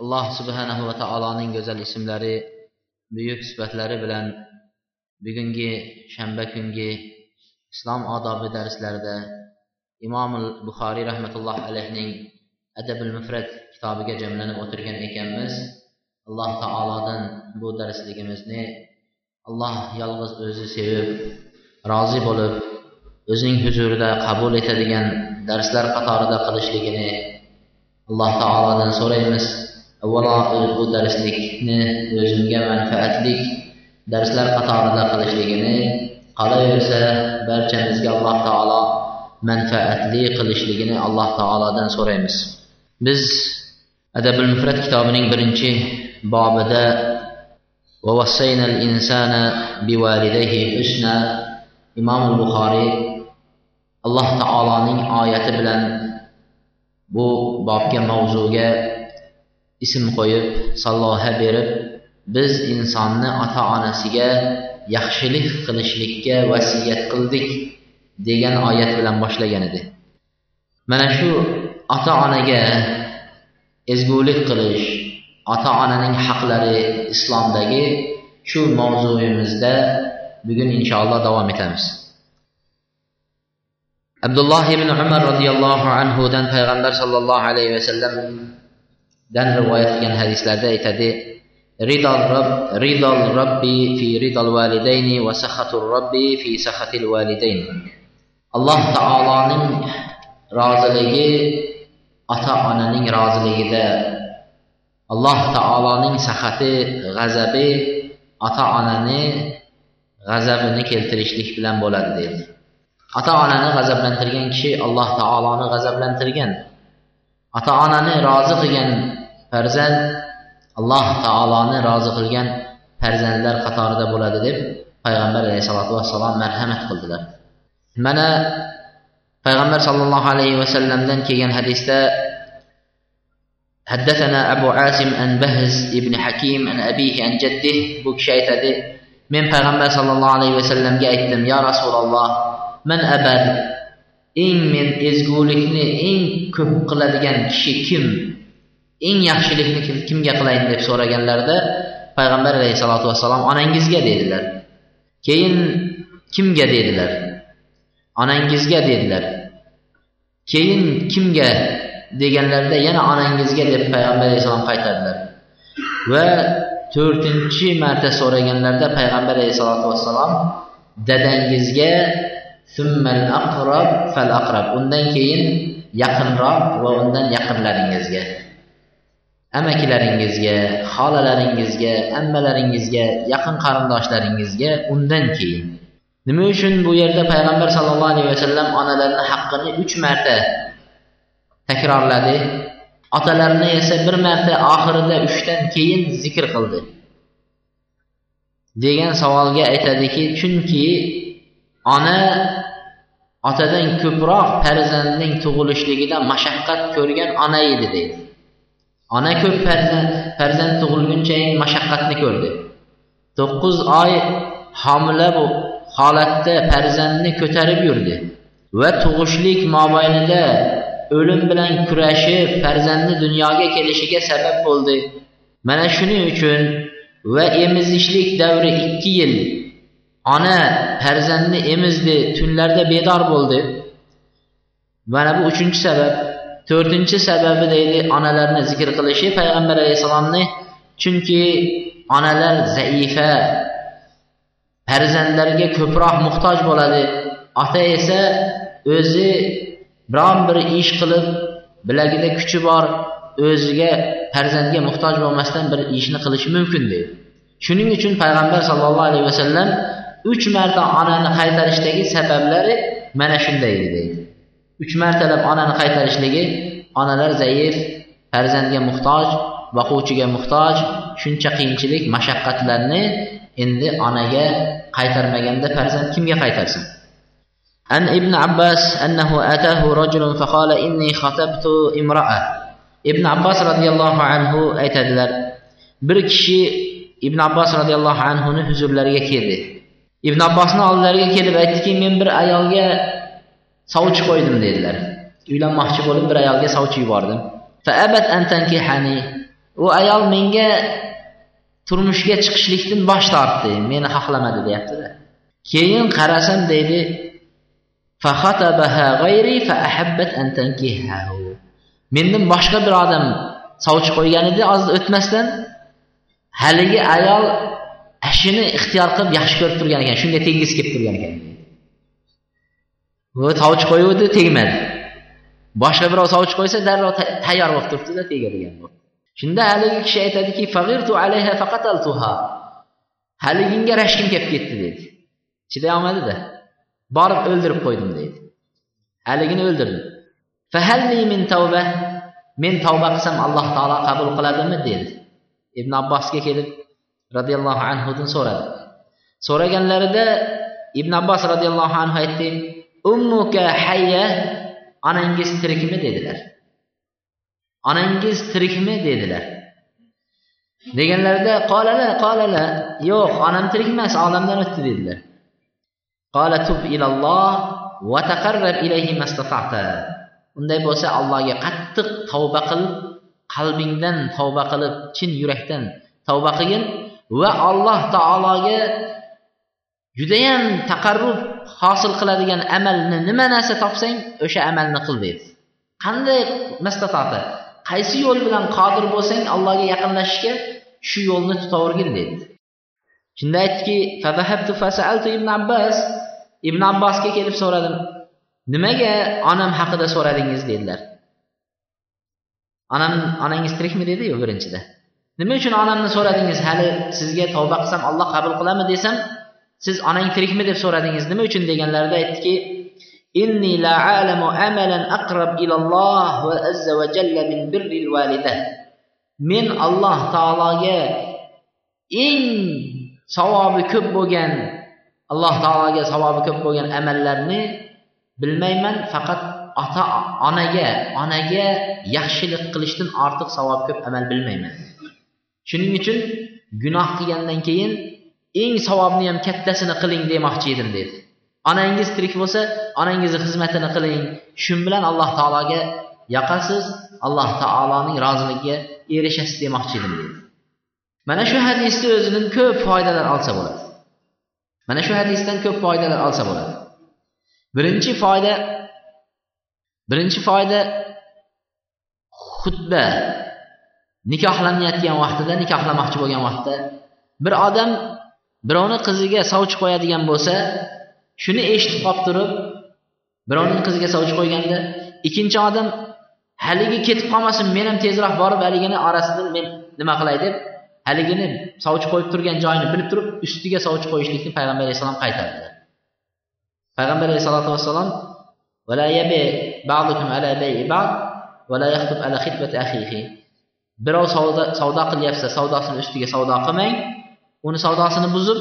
Alloh subhanahu va taoloning go'zal ismlari buyuk sifatlari bilan bugungi shanba kungi islom odobi darslarida imom buxoriy rahmatulloh alayhining adabul mufrat kitobiga jamlanib o'tirgan ekanmiz. Alloh taolodan bu darsligimizni alloh yolg'iz o'zi sevib rozi bo'lib o'zining huzurida qabul etadigan darslar qatorida qilishligini alloh taolodan so'raymiz. Avvalo bu darslikni o'zimga manfaatli darslar qatorida qilishligini qolaversa barchamizga alloh taolo manfaatli qilishligini alloh taolodan so'raymiz. Biz adabul mufrat kitobining birinchi bobida imom buxoriy alloh taoloning oyati bilan bu bobga mavzuga ism qo'yib salloha berib biz insonni ota onasiga yaxshilik qilishlikka vasiyat qildik degan oyat bilan boshlagan edi. Mana shu ota onaga ezgulik qilish ota onaning haqlari islomdagi shu mavzuyimizda bugun inshaalloh davom etamiz. Abdulloh ibn umar roziyallohu anhudan payg'ambar sollallohu alayhi vasallam dan rivoyat qilgan hadislarda aytadi ridol rob ridol robbi fi ridol validayni va sahatur robbi fi sahatil validayn alloh taoloning roziligi ota onaning roziligida alloh taoloning sahati g'azabi ota onani g'azabini keltirishlik bilan bo'ladi deydi ota onani g'azablantirgan kishi alloh taoloni g'azablantirgan. ota onani rozi qilgan farzand alloh taoloni rozi qilgan farzandlar qatorida bo'ladi deb payg'ambar alayhissalotu vassalom marhamat qildilar mana payg'ambar sollallohu alayhi vasallamdan kelgan hadisda حدثنا أبو عاصم عن بهز ابن حكيم عن أبيه عن جده bu kishi aytadi men payg'ambar sollallohu alayhi vasallamga aytdim yo rasululloh man abar eng men ezgulikni eng ko'p qiladigan kishi kim? Eng yaxshilikni kimga qilayin deb so'raganlarida payg'ambar alayhissalotu vassalom onangizga dedilar. Keyin kimga dedilar? Onangizga dedilar. Keyin kimga deganlarida yana onangizga deb payg'ambar alayhissalom qaytardilar. Va to'rtinchi marta so'raganlarida payg'ambar alayhissalotu vassalom dadangizga aqrob fal aqrab undan keyin yaqinroq va undan yaqinlaringizga amakilaringizga xolalaringizga ammalaringizga yaqin qarindoshlaringizga undan keyin. Nima uchun bu yerda payg'ambar sollallohu alayhi vasallam onalarni haqqini uch marta takrorladi? Otalarni esa bir marta oxirida uchdan keyin zikr qildi. Degan savolga aytadiki chunki ona otadan ko'proq farzandning tug'ilishligida mashaqqat ko'rgan ona edi deydi ona ko'p farzand farzand tug'ilgunchayin mashaqqatni ko'rdi. To'qqiz oy homila bu holatda farzandni ko'tarib yurdi va tug'ishlik mobaynida o'lim bilan kurashib farzandni dunyoga kelishiga sabab bo'ldi. Mana shuning uchun va emizishlik davri ikki yil ona farzandni emizdi tunlarda bedor bo'ldi. Mana bu uchinchi sabab. To'rtinchi sababi deydi onalarni zikr qilishi payg'ambar alayhissalomni. Chunki onalar zaifa farzandlarga ko'proq muhtoj bo'ladi. Ota esa o'zi biron bir ish qilib bilagida kuchi bor o'ziga farzandga muhtoj bo'lmasdan bir ishni qilishi mumkin deydi. Shuning uchun payg'ambar sollallohu alayhi vasallam uch marta onani qaytarishdagi sabablari mana shunday edi deydi uch martalab onani qaytarishligi onalar zaif farzandga muhtoj boquvchiga muhtoj shuncha qiyinchilik mashaqqatlarni endi onaga qaytarmaganda farzand kimga qaytarsin عن ابن عباس أنه أتاه رجل فقال إني خطبت امرأة ابن عباس رضي الله عنه aytadilar bir kishi ibn abbos roziyallohu anhuni huzurlariga keldi ibn abbosni oldilariga kelib aytdiki men bir ayolga sovchi qo'ydim dedilar. Uylanmoqchi bo'lib bir ayolga sovchi yubordim. U ayol menga turmushga chiqishlikdan bosh tortdi. Meni xohlamadi deyaptida. Keyin qarasam deydi. Mendan boshqa bir odam sovchi qo'ygan edi oz o'tmasdan haligi ayol ashini ixtiyor qilib yaxshi ko'rib turgan ekan shunga teggisi kelib turgan ekan. U sovchi qo'yuvdi tegmadi. Boshqa birov sovchi qo'ysa darrov tayyor bo'lib turibdida tegadigan shunda haligi kishi aytadiki haliginga rashkim kelib ketdi dedi. Chiday olmadida borib o'ldirib qo'ydim deydi haligini o'ldirdim. Min tavba men tavba qilsam alloh taolo qabul qiladimi? dedi. Ibn abbosga kelib roziyallohu anhudan so'radi. So'raganlarida ibn abbos roziyallohu anhu aytdi ummuka hayya onangiz tirikmi? dedilar. Onangiz tirikmi? dedilar. Deganlarida qolala qolala yo'q onam tirik emas olamdan o'tdi dedilar. Qola tub ilalloh va taqarrab ilayhi mastata'ta. Unday bo'lsa allohga qattiq tavba qil qalbingdan tavba qilib chin yurakdan tavba qilgin. Va alloh taologa judayam taqarrub hosil qiladigan amalni nima narsa topsang o'sha amalni qil deydi. Qanday mastatoti qaysi yo'l bilan qodir bo'lsang allohga yaqinlashishga shu yo'lni tutavergin deydi. Shunda aytdiki ibn abbas. Ibn abbosga kelib so'radim nimaga onam haqida so'radingiz? dedilar. Onam onangiz tirikmi? dediyu birinchida. Nima uchun onamni so'radingiz? Hali sizga tavba qilsam alloh qabul qiladimi desam siz onang tirikmi deb so'radingiz? Nima uchun deganlarida aytdiki inni la alamu amalan aqrab ilalloh va azza va jalla min birril valida men alloh taologa eng savobi ko'p bo'lgan alloh taologa savobi ko'p bo'lgan amallarni bilmayman faqat ota onaga onaga yaxshilik qilishdan ortiq savob ko'p amal bilmayman. Shuning uchun gunoh qilgandan keyin eng savobni ham kattasini qiling demoqchi edim dedi. Onangiz tirik bo'lsa onangizni xizmatini qiling. Shu bilan alloh taologa yoqasiz alloh taoloning roziligiga erishasiz demoqchi edim dedi. Mana shu hadisni o'zidan ko'p foydalar olsa bo'ladi. Mana shu hadisdan ko'p foydalar olsa bo'ladi. Birinchi foyda birinchi foyda xutba. Nikohlanayotgan vaqtida nikohlamoqchi bo'lgan vaqtda bir odam birovni qiziga sovchi qo'yadigan bo'lsa shuni eshitib qolib turib birovning qiziga sovchi qo'yganda ikkinchi odam haligi ketib qolmasin men ham tezroq borib haligini orasidan men nima qilay? deb haligini sovchi qo'yib turgan joyini bilib turib ustiga sovchi qo'yishlikni payg'ambar alayhissalom qaytardilar payg'ambar alayhisalotu vassalom birov savdo savdo qilyapsa savdosini ustiga savdo qilmang uni savdosini buzib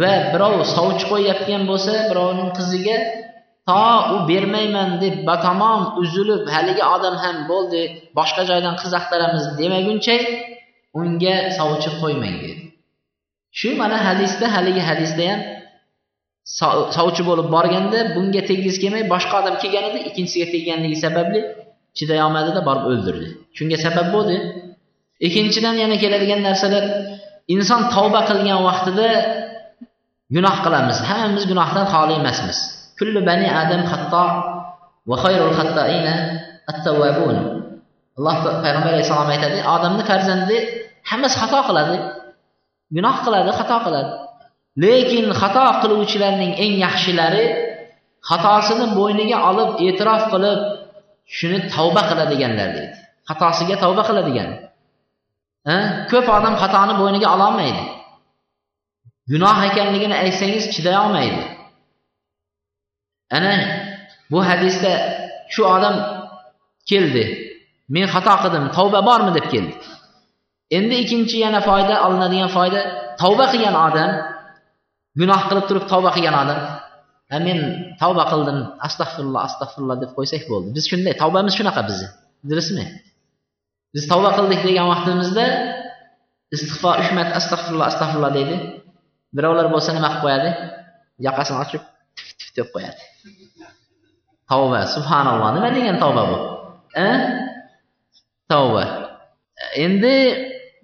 va birov sovchi qo'yayotgan bo'lsa birovning qiziga to u bermayman deb batamom uzilib haligi odam ham bo'ldi boshqa joydan qiz axtaramiz demaguncha unga sovchi qo'ymang dedi. Shu mana hadisda haligi hadisda ham sovchi bo'lib borganda bunga teggisi kelmay boshqa odam kelgan edi ikkinchisiga tegganligi sababli chiday olmadida borib o'ldirdi. Shunga sabab bo'ldi. Ikkinchidan yana keladigan narsalar inson tavba qilgan vaqtida gunoh qilamiz. Hammamiz gunohdan xoli emasmiz. Kullu bani adam xatto va khayrul xattoina at-tawwabun. Alloh payg'ambar alayhissalom aytadi odamni farzandi hammasi xato qiladi. Gunoh qiladi xato qiladi. Lekin xato qiluvchilarning eng yaxshilari xatosini bo'yniga olib e'tirof qilib shuni tavba qiladiganlar deydi. Xatosiga tavba qiladigan. Ko'p odam xatoni bo'yniga ololmaydi. Gunoh ekanligini aytsangiz chiday olmaydi ana bu hadisda shu odam keldi. Men xato qildim tavba bormi deb keldi. Endi ikkinchi yana foyda olinadigan foyda tavba qilgan odam gunoh qilib turib tavba qilgan odam men tavba qildim. Astag'firulloh astag'firulloh deb qo'ysak bo'ldi. Biz shunday tavbamiz shunaqa bizni bilasizmi biz tavba qildik degan vaqtimizda istig'for uch marta astag'firulloh astag'firulloh deydi. Birovlar bo'lsa nima qilib qo'yadi? Yoqasini ochib tif tif deb qo'yadi. Tavba subhanalloh nima degan tavba bu? A tavba. Endi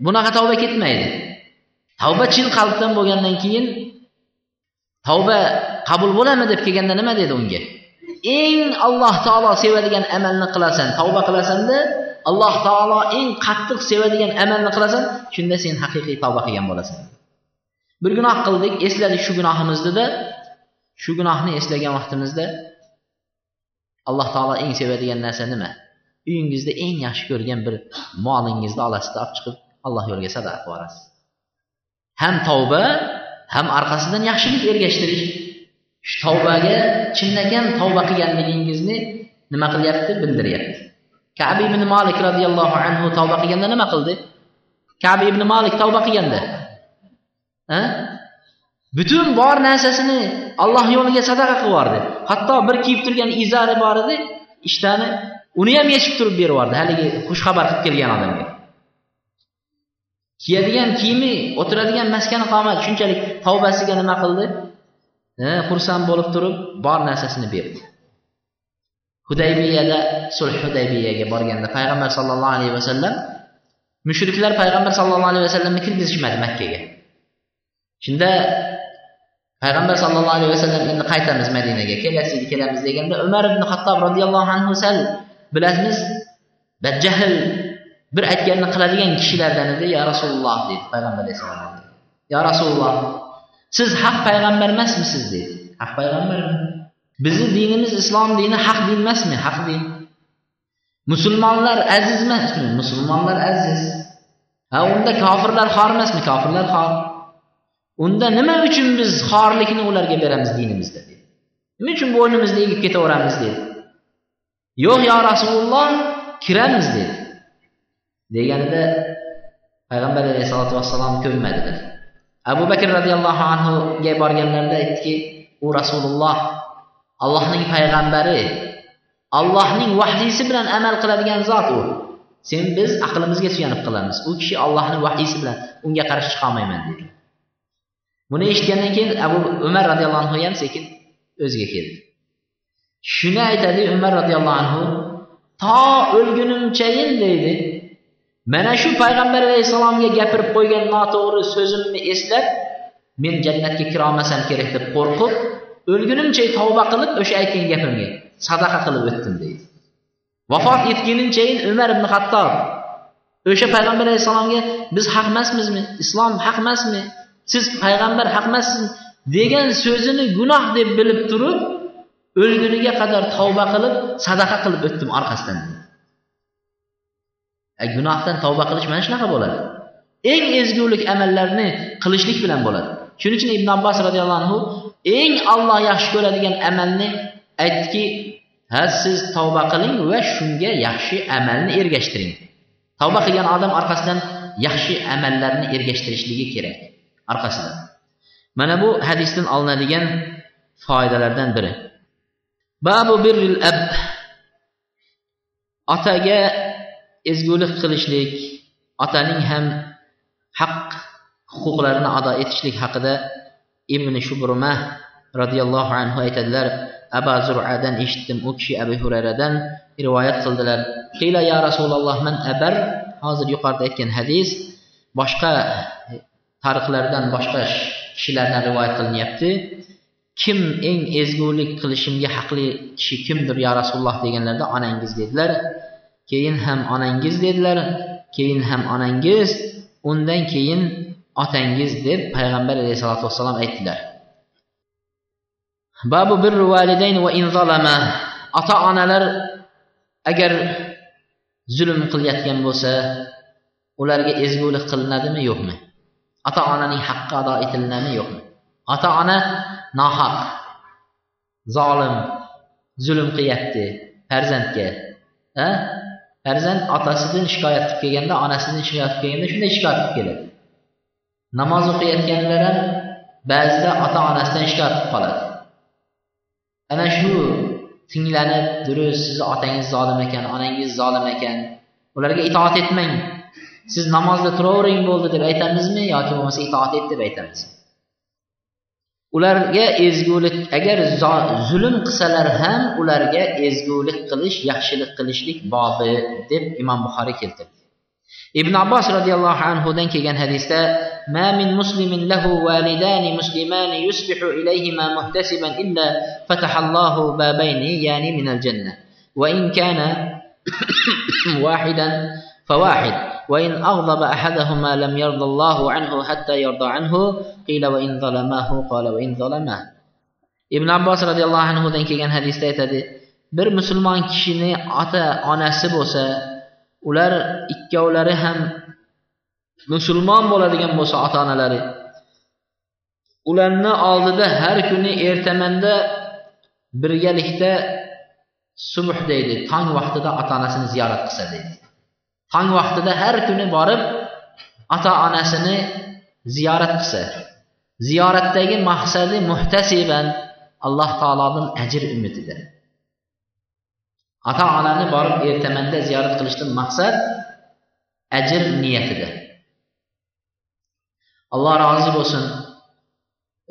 bunaqa tavba ketmaydi. Tavba chin qalbdan bo'lgandan keyin tavba qabul bo'ladimi deb kelganda nima dedi unga? Eng alloh taolo sevadigan amalni qilasan tavba qilasanda alloh taolo eng qattiq sevadigan amalni qilasan shunda sen haqiqiy tavba qilgan bo'lasan. Bir gunoh qildik esladik shu gunohimiznida shu gunohni eslagan vaqtimizda alloh taolo eng sevadigan narsa nima? Uyingizda eng yaxshi ko'rgan bir molingizni olasizda olib chiqib alloh yo'liga sadaqa qilib yuborasiz. Ham tavba ham orqasidan yaxshilik ergashtirish shu tavbaga chinakam tavba qilganligingizni nima qilyapti? Bildiryapti. Kabi ibn molik roziyallohu anhu tavba qilganda nima qildi? Kabi ibn molik tavba qilganda butun bor narsasini alloh yo'liga sadaqa qilib yubordi. Hatto bir kiyib turgan izari bor edi ishtani uni ham yechib turib berib yubordi. Haligi xushxabar qilib kelgan odamga. Kiyadigan kiyimi o'tiradigan maskani qomat shunchalik tavbasiga nima qildi? E, xursand bo'lib turib bor narsasini berdi. Hudaybiyada sulh hudaybiyaga borganda payg'ambar sallallohu alayhi vasallam mushriklar payg'ambar sallallohu alayhi vasallamni kirgizishmadi makkaga. Shunda payg'ambar sallallohu alayhi vasallam endi qaytamiz madinaga kelasi yil kelamiz deganda umar ibn hattob roziyallohu anhu sal bilasizmi badjahl bir aytganini qiladigan kishilardan edi ya rasululloh deydi payg'ambar alayhissalom yo rasululloh siz haq payg'ambar emasmisiz? deydi. Haq payg'ambarmi bizni dinimiz islom dini haq din emasmi? Haq din. Musulmonlar aziz emasmi? Musulmonlar aziz. Ha unda kofirlar xor emasmi? Kofirlar xor. Unda nima uchun biz xorlikni ularga beramiz dinimizda? dedi nima uchun bo'ynimizni egib ketaveramiz? dedi yo'q yo rasululloh kiramiz dedi deganida payg'ambar alayhisalotu vassalom ko'nmadilar. Abu bakr roziyallohu anhuga borganlarida aytdiki u rasululloh allohning payg'ambari allohning vahdiysi bilan amal qiladigan zot u. Sen biz aqlimizga suyanib qilamiz u kishi allohni vahdiysi bilan unga qarshi chiqolmayman dedi. Buni eshitgandan keyin abu umar roziyallohu anhu ham sekin o'ziga keldi. Shuni aytadi umar roziyallohu anhu to o'lgunimchayin deydi. Mana shu payg'ambar alayhissalomga gapirib qo'ygan noto'g'ri so'zimni eslab men jannatga kira olmasam kerak deb qo'rqib o'lgunimcha tavba qilib o'sha aytgan gapimga sadaqa qilib o'tdim deydi. Vafot etgunimchayin umar ibn hattob o'sha payg'ambar alayhissalomga biz haq emasmizmi? Islom haq emasmi? Siz payg'ambar haq emassiz degan so'zini gunoh deb bilib turib o'lguniga qadar tavba qilib sadaqa qilib o'tdim orqasidan E, gunohdan tavba qilish mana shunaqa bo'ladi. Eng ezgulik amallarni qilishlik bilan bo'ladi. Shuning uchun ibn abbos roziyallohu anhu eng olloh yaxshi ko'radigan amalni aytdiki ha siz tavba qiling va shunga yaxshi amalni ergashtiring. Tavba qilgan odam orqasidan yaxshi amallarni ergashtirishligi kerak. Orqasidan. Mana bu hadisdan olinadigan foydalardan biri. Babu birril ab. Otaga ezgulik qilishlik otaning ham haq huquqlarini ado etishlik haqida ibn shubruma roziyallohu anhu aytadilar. Abu zuradan eshitdim u kishi abu hurayradan rivoyat qildilar. Qila ya rasululloh man abar? Hozir yuqorida aytgan hadis boshqa tarixlardan boshqa kishilardan rivoyat qilinyapti. Kim eng ezgulik qilishimga haqli kishi kimdir yo rasululloh deganlarida onangiz dedilar keyin ham onangiz dedilar keyin ham onangiz undan keyin otangiz deb payg'ambar alayhisalotu vassalom aytdilar. Babu birru validayn va in zalama. Ota onalar agar zulm qilayotgan bo'lsa ularga ezgulik qilinadimi yo'qmi? Ota onaning haqqi ado etilinadimi yo'qmi? Ota ona nohaq zolim zulm qilyapti farzandga farzand otasidan shikoyat qilib kelganda onasidan shikoyat qilib kelganda shunday shikoyat qilib keladi. Namoz o'qiyotganlar ham ba'zida ota onasidan shikoyat qilib qoladi. Ana shu tinglanib durust sizni otangiz zolim ekan onangiz zolim ekan ularga itoat etmang siz namozda turavering bo'ldi deb aytamizmi yoki bo'lmasa itoat et deb aytamizmi? Ularga ezgulik agar zulm qilsalar ham ularga ezgulik qilish yaxshilik qilishlik bobi deb imom buxoriy keltirdi ibn abbos roziyallohu anhudan kelgan hadisda ما من مسلم له والدان مسلمان يصبح إليهما محتسبا إلا فتح الله بابين يعني من الجنة وإن كان واحدا فواحد وإن أغضب أحدهما لم يرضى الله عنه حتى يرضى عنه قيل وإن ظلماه قال وإن ظلماه ibn abbos roziyallohu anhudan kelgan hadisda aytadi bir musulmon kishini ota onasi bo'lsa ular ikkovlari ham musulmon bo'ladigan bo'lsa ota onalari ularni oldida har kuni ertamanda birgalikda subh deydi tong vaqtida ota onasini ziyorat qilsa deydi Tong vaqtida har kuni borib ota onasini ziyorat qilsa ziyoratdagi maqsadi muhtasiban alloh taolodan ajr umidida ota onani borib ertamanda ziyorat qilishdan maqsad ajr niyatida alloh rozi bo'lsin.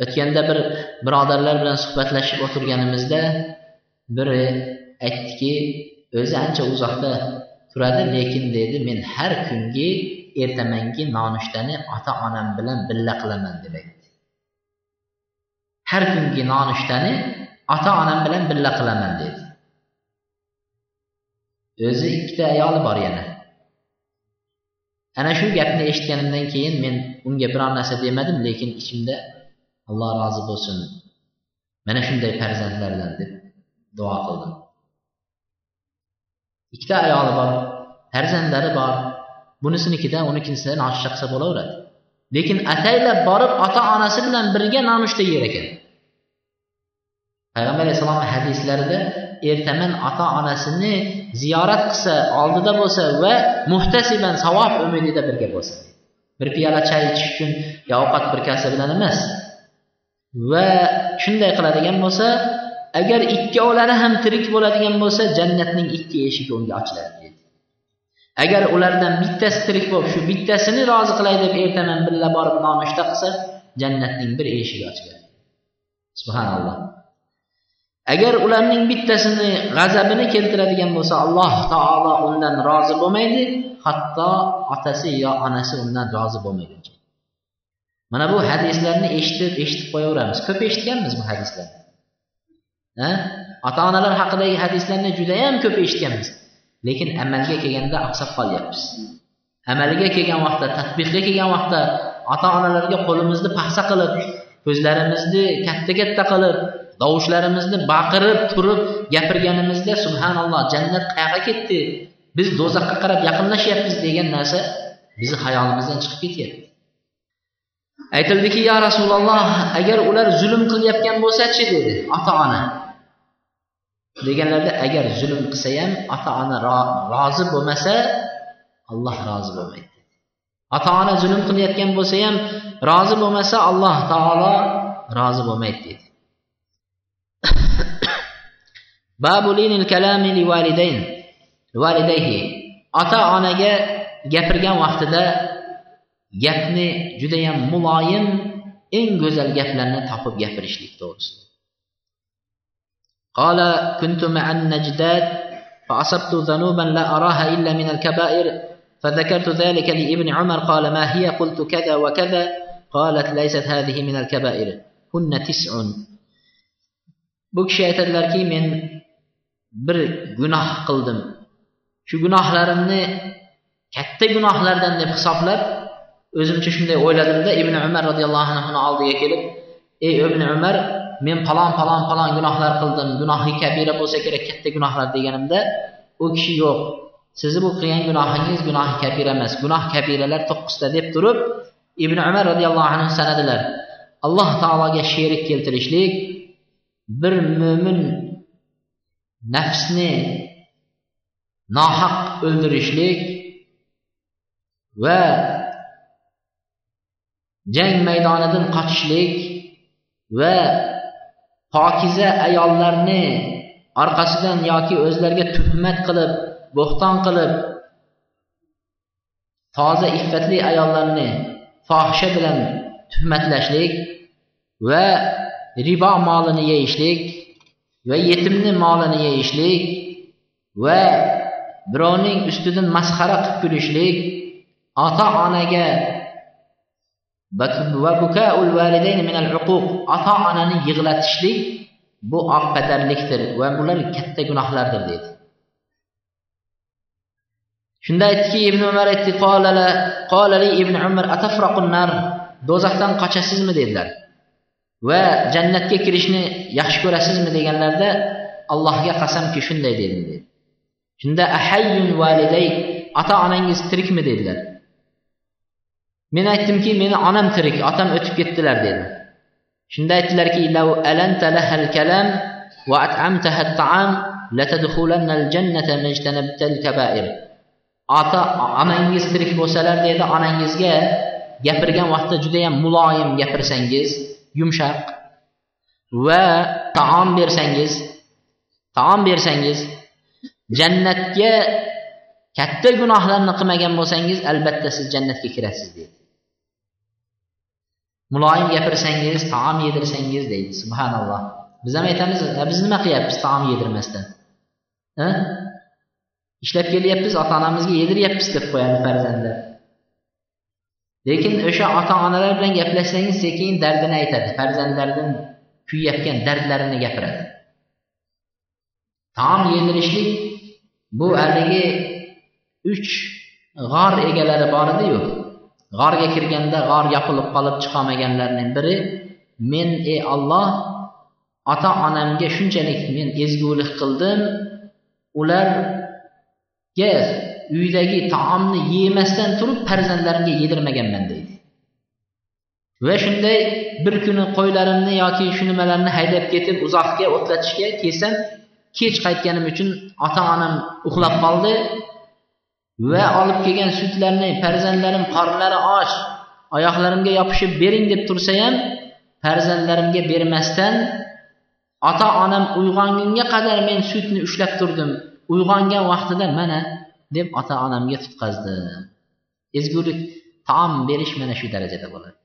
O'tganda bir birodarlar bilan suhbatlashib o'tirganimizda biri aytdiki o'zi ancha uzoqda. Turadi lekin dedi men har kungi ertamangi nonushtani ota onam bilan birga qilaman deb aytdi. Har kungi nonushtani ota onam bilan birga qilaman dedi. O'zi ikkita ayoli bor yana. Ana shu gapni eshitganimdan keyin men unga biror narsa demadim lekin ichimda alloh rozi bo'lsin mana shunday farzandlardan deb duo qildim. Ikkita ayoli bor farzandlari bor. Bunisinikidan unikinisidan nonushta qilsa bo'laveradi. Lekin ataylab borib ota onasi bilan birga nonushta yer ekan. Payg'ambar alayhissalomni hadislarida ertaman ota onasini ziyorat qilsa oldida bo'lsa va muhtasiban savob umidida birga bo'lsa. Bir piyola chay ichish uchun yo ovqat bir kasa bilan emas. Va shunday qiladigan bo'lsa agar ikkovlari ham tirik bo'ladigan bo'lsa jannatning ikki eshigi unga ochiladi deydi agar ulardan bittasi tirik bo'lib shu bittasini rozi qilay deb ertaman birga borib nonushta qilsa jannatning bir eshigi ochiladi. Subhanalloh. Agar ularning bittasini g'azabini keltiradigan bo'lsa alloh taolo undan rozi bo'lmaydi hatto otasi yo onasi undan rozi bo'lmaydi. Mana bu hadislarni eshitib eshitib qo'yaveramiz. Ko'p eshitganmiz bu hadislarni. Ota onalar haqidagi hadislarni judayam ko'p eshitganmiz. Lekin amalga kelganda oqsab qolyapmiz. Amaliga kelgan vaqtda tadbiqga kelgan vaqtda ota onalarga qo'limizni paxsa qilib ko'zlarimizni katta katta qilib tovushlarimizni baqirib turib gapirganimizda subhanalloh jannat qayoqqa ketdi? Biz do'zaxga qarab yaqinlashyapmiz degan narsa bizni hayolimizdan chiqib ketyapti. Aytildiki yo rasululloh agar ular zulm qilayotgan bo'lsachi dedi ota ona deganlarda agar zulm qilsa ham ota ona rozi bo'lmasa alloh rozi bo'lmaydi. Ota ona zulm qilayotgan bo'lsa ham rozi bo'lmasa alloh taolo rozi bo'lmaydi dedi. Ota onaga gapirgan vaqtida gapni judayam muloyim eng go'zal gaplarni topib gapirishlik to'g'risida. قال كنت مع النجدات فأصبت ذنوبا لا أراها إلا من الكبائر فذكرت ذلك لابن عمر قال ما هي قلت كذا وكذا قالت ليست هذه من الكبائر هن تسع بكشي أتدلر من بر جناح قلدم شو جناح لرمني كتة جناح لردن نفصف لر özüm çüşümde oyladım da İbn Ömer radıyallahu anh'ını aldı yekilip. Ey ابن عمر men falon falon falon gunohlar qildim. Gunohi kabira bo'lsa kerak katta gunohlar deganimda u kishi yo'q. Sizni bu qilgan gunohingiz gunohi kabira emas. Gunoh kabiralar to'qqizta deb turib ibn umar roziyallohu anhu sanadilar. Alloh taologa sherik keltirishlik bir mo'min nafsni nohaq o'ldirishlik va jang maydonidan qochishlik va pokiza ayollarni orqasidan yoki o'zlariga tuhmat qilib bo'xton qilib toza iffatli ayollarni fohisha bilan tuhmatlashlik va ribo molini yeyishlik va yetimni molini yeyishlik va birovning ustidan masxara qilib kulishlik ota onaga ota onani yig'latishlik bu oqpatarlikdir va bular katta gunohlardir deydi. Shunda aytdiki ibn umar aytdi qolali ibn umar atafraqunnar do'zaxdan qochasizmi? dedilar. Va jannatga kirishni yaxshi ko'rasizmi deganlarda allohga qasamki shunday dedim dedi shunda ahayyun validay ota onangiz tirikmi? dedilar. Men aytdimki meni onam tirik otam o'tib ketdilar dedi. Shunda aytdilarki kalam va at'amtaha at'am latadkhulanna jannata majtanabta kabair. Ota onangiz tirik bo'lsalar dedi onangizga gapirgan vaqtda judayam muloyim gapirsangiz yumshoq va taom bersangiz taom bersangiz jannatga katta gunohlarni qilmagan bo'lsangiz albatta siz jannatga kirasiz deydi muloyim gapirsangiz taom yedirsangiz deydi subhanalloh. Biz ham aytamiz e, biz nima qilyapmiz taom yedirmasdan? E? Ishlab kelyapmiz ota onamizga yediryapmiz deb qo'yadi farzandlar. Lekin o'sha ota onalar bilan gaplashsangiz sekin dardini aytadi farzandlaridan kuyayotgan dardlarini gapiradi. Taom yedirishlik bu haligi uch g'or egalari bor ediyu g'orga kirganda g'or yopilib qolib chiqolmaganlarning biri men ey olloh ota onamga shunchalik men ezgulik qildim. Ularga uydagi taomni yemasdan turib farzandlarimga yedirmaganman deydi. Va shunday bir kuni qo'ylarimni yoki shu nimalarni haydab ketib uzoqga o'tlatishga kelsam kech qaytganim uchun ota onam uxlab qoldi. Va olib kelgan sutlarni farzandlarim qornlari och oyoqlarimga yopishib bering deb tursa ham farzandlarimga bermasdan ota onam uyg'ongunga qadar men sutni ushlab turdim. Uyg'ongan vaqtida mana deb ota onamga tutqazdi. Ezgulik taom berish mana shu darajada bo'ladi.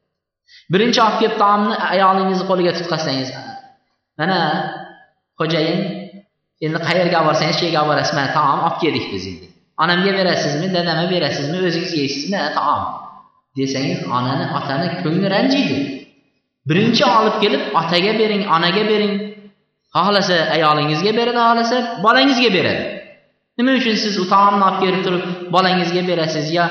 Birinchi olib kelib taomni ayolingizni qo'liga tutqazsangiz mana xo'jayin endi qayerga olib borsangiz shu yerga olib borasiz? Mana taom olib keldik biz endi. Onamga berasizmi dadamga berasizmi o'zingiz yeysizmi? Taom desangiz onani otani ko'ngli ranjiydi. Birinchi olib kelib otaga bering onaga bering. Xohlasa ayolingizga beradi xohlasa bolangizga beradi nima uchun siz u taomni olib kelib turib bolangizga berasiz yo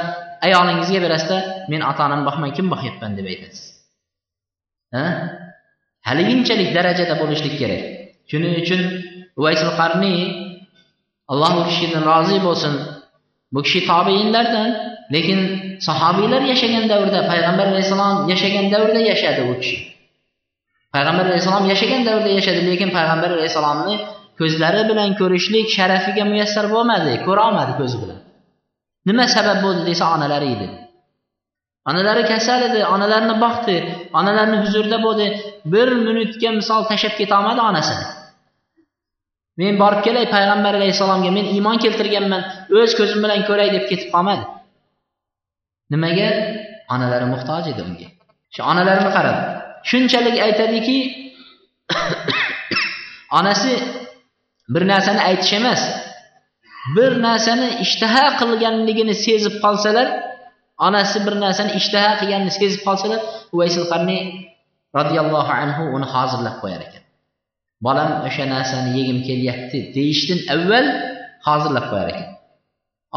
ayolingizga berasizda men ota onamni boqmay kim boqyapman? deb aytasiz. Haliginchalik darajada bo'lishlik kerak. Shuning uchun uvaysul qarniy alloh u kishidan rozi bo'lsin. Bu kishi tobeinlardan lekin sahobiylar yashagan davrda payg'ambar alayhissalom yashagan davrda yashadi u kishi. Payg'ambar alayhissalom yashagan davrda yashadi lekin payg'ambar alayhissalomni ko'zlari bilan ko'rishlik sharafiga muyassar bo'lmadi ko'rolmadi ko'zi bilan. Nima sabab bo'ldi desa onalari edi. Onalari kasal edi onalarini boqdi onalarini huzurida bo'ldi. Bir minutga misol tashlab ketolmadi onasini. Men borib kelay payg'ambar alayhissalomga men iymon keltirganman o'z ko'zim bilan ko'ray deb ketib qolmadi. Nimaga? Onalari muhtoj edi unga. Shu onalarini qarab shunchalik aytadiki onasi bir narsani aytish emas bir narsani ishtaha qilganligini sezib qolsalar onasi bir narsani ishtaha qilganini sezib qolsalar uvaysil qarniy roziyallohu anhu uni hozirlab qo'yar ekan. Bolam o'sha narsani yegim kelyapti deyishdan avval hozirlab qo'yar ekan.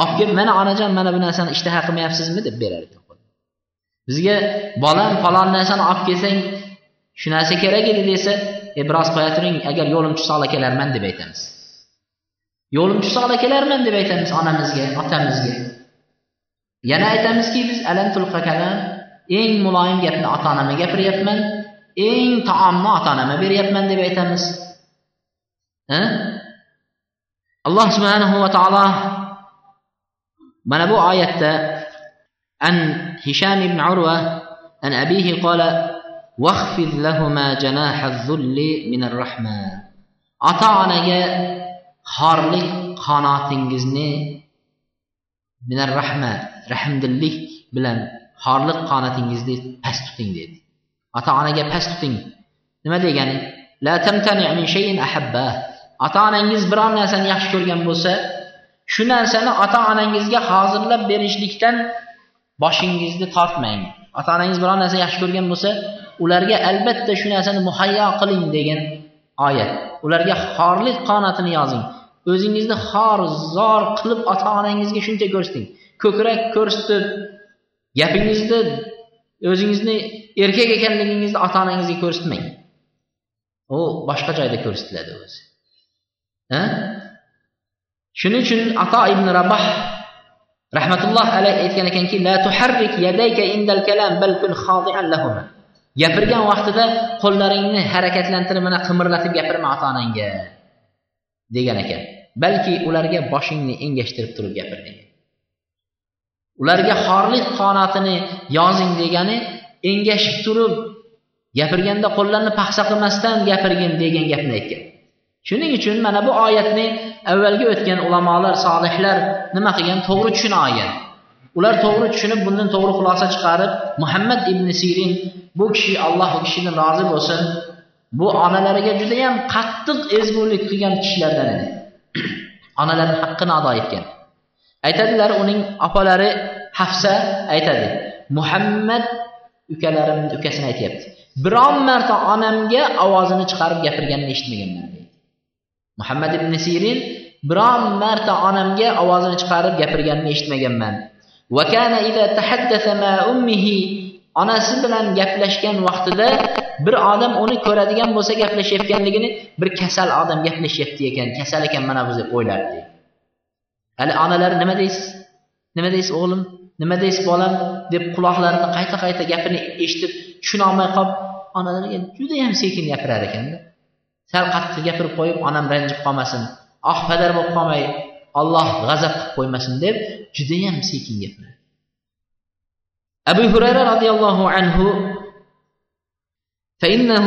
Olib kelib mana onajon mana bu narsani ishtaha qilmayapsizmi deb berar ekan bizga bolam falon narsani olib kelsang shu narsa kerak edi desa e biroz qo'ya turing agar yo'lim tushsa ola kelarman deb aytamiz. Yo'lim tushsa ola kelarman deb aytamiz onamizga otamizga. Yana aytamizki biz alantul kalam eng muloyim gapni ota onamga gapiryapman. Eng taomni ota onamga beryapman deb aytamiz alloh subhanahu va taolo mana bu oyatda an hisham ibn urva an abihi qola واخفض لهما جناح الذل من الرحمة ota onaga xorlik qanotingizni minar rahma rahmdillik bilan xorliq qonatingizni past tuting dedi ota onaga past tuting. Nima degani? La tamtani min shay'in ahabba. Ota onangiz biror narsani yaxshi ko'rgan bo'lsa shu narsani ota onangizga hozirlab berishlikdan boshingizni tortmang. Ota onangiz biror narsa yaxshi ko'rgan bo'lsa ularga albatta shu narsani muhayyo qiling degan oyat. Ularga xorlik qonatini yozing. O'zingizni xor zor qilib ota onangizga shuncha ko'rsating ko'krak ko'rsatib gapingizni o'zingizni erkak ekanligingizni ota onangizga ko'rsatmang. U boshqa joyda ko'rsatiladi o'zi. Shuning uchun ato ibn raboh rahmatulloh alayhi aytgan ekanki la tuharrik yadayka indal kalam bal kun khodi'an lahuma. Gapirgan vaqtida qo'llaringni harakatlantirib mana qimirlatib gapirma ota onangga degan ekan. Balki ularga boshingni engashtirib turib gapir degan ularga xorlik qonatini yozing degani engashib turib gapirganda qo'llarni paxsa qilmasdan gapirgin degan gapni aytgan. Shuning uchun mana bu oyatni avvalgi o'tgan ulamolar solihlar nima qilgan? To'g'ri tushuna olgan. Ular to'g'ri tushunib bundan to'g'ri xulosa chiqarib muhammad ibn sirin bu kishi alloh u kishidan rozi bo'lsin bu onalariga judayam qattiq ezgulik qilgan kishilardan edi. Onalarni haqqini ado etgan. Aytadilar uning opalari hafsa aytadi muhammad ukalarimni ukasini aytyapti. Biron marta onamga ovozini chiqarib gapirganini eshitmaganman. deydi muhammad ibn sirin biron marta onamga ovozini chiqarib gapirganini eshitmaganman. Onasi bilan gaplashgan vaqtida bir odam uni ko'radigan bo'lsa gaplashayotganligini bir kasal odam gaplashyapti ekan. Kasal ekan mana bu deb o'ylardi. hali onalar nima deysiz nima deysiz o'g'lim nima deysiz bolam deb quloqlarini qayta qayta gapini eshitib tushunolmay qolib onalariga judayam sekin gapirar ekanda sal qattiq gapirib qo'yib onam ranjib qolmasin ah padar bo'lib qolmay olloh g'azab qilib qo'ymasin deb judayam sekin gapiradi abu hurayra roziyallohu anhu فإنه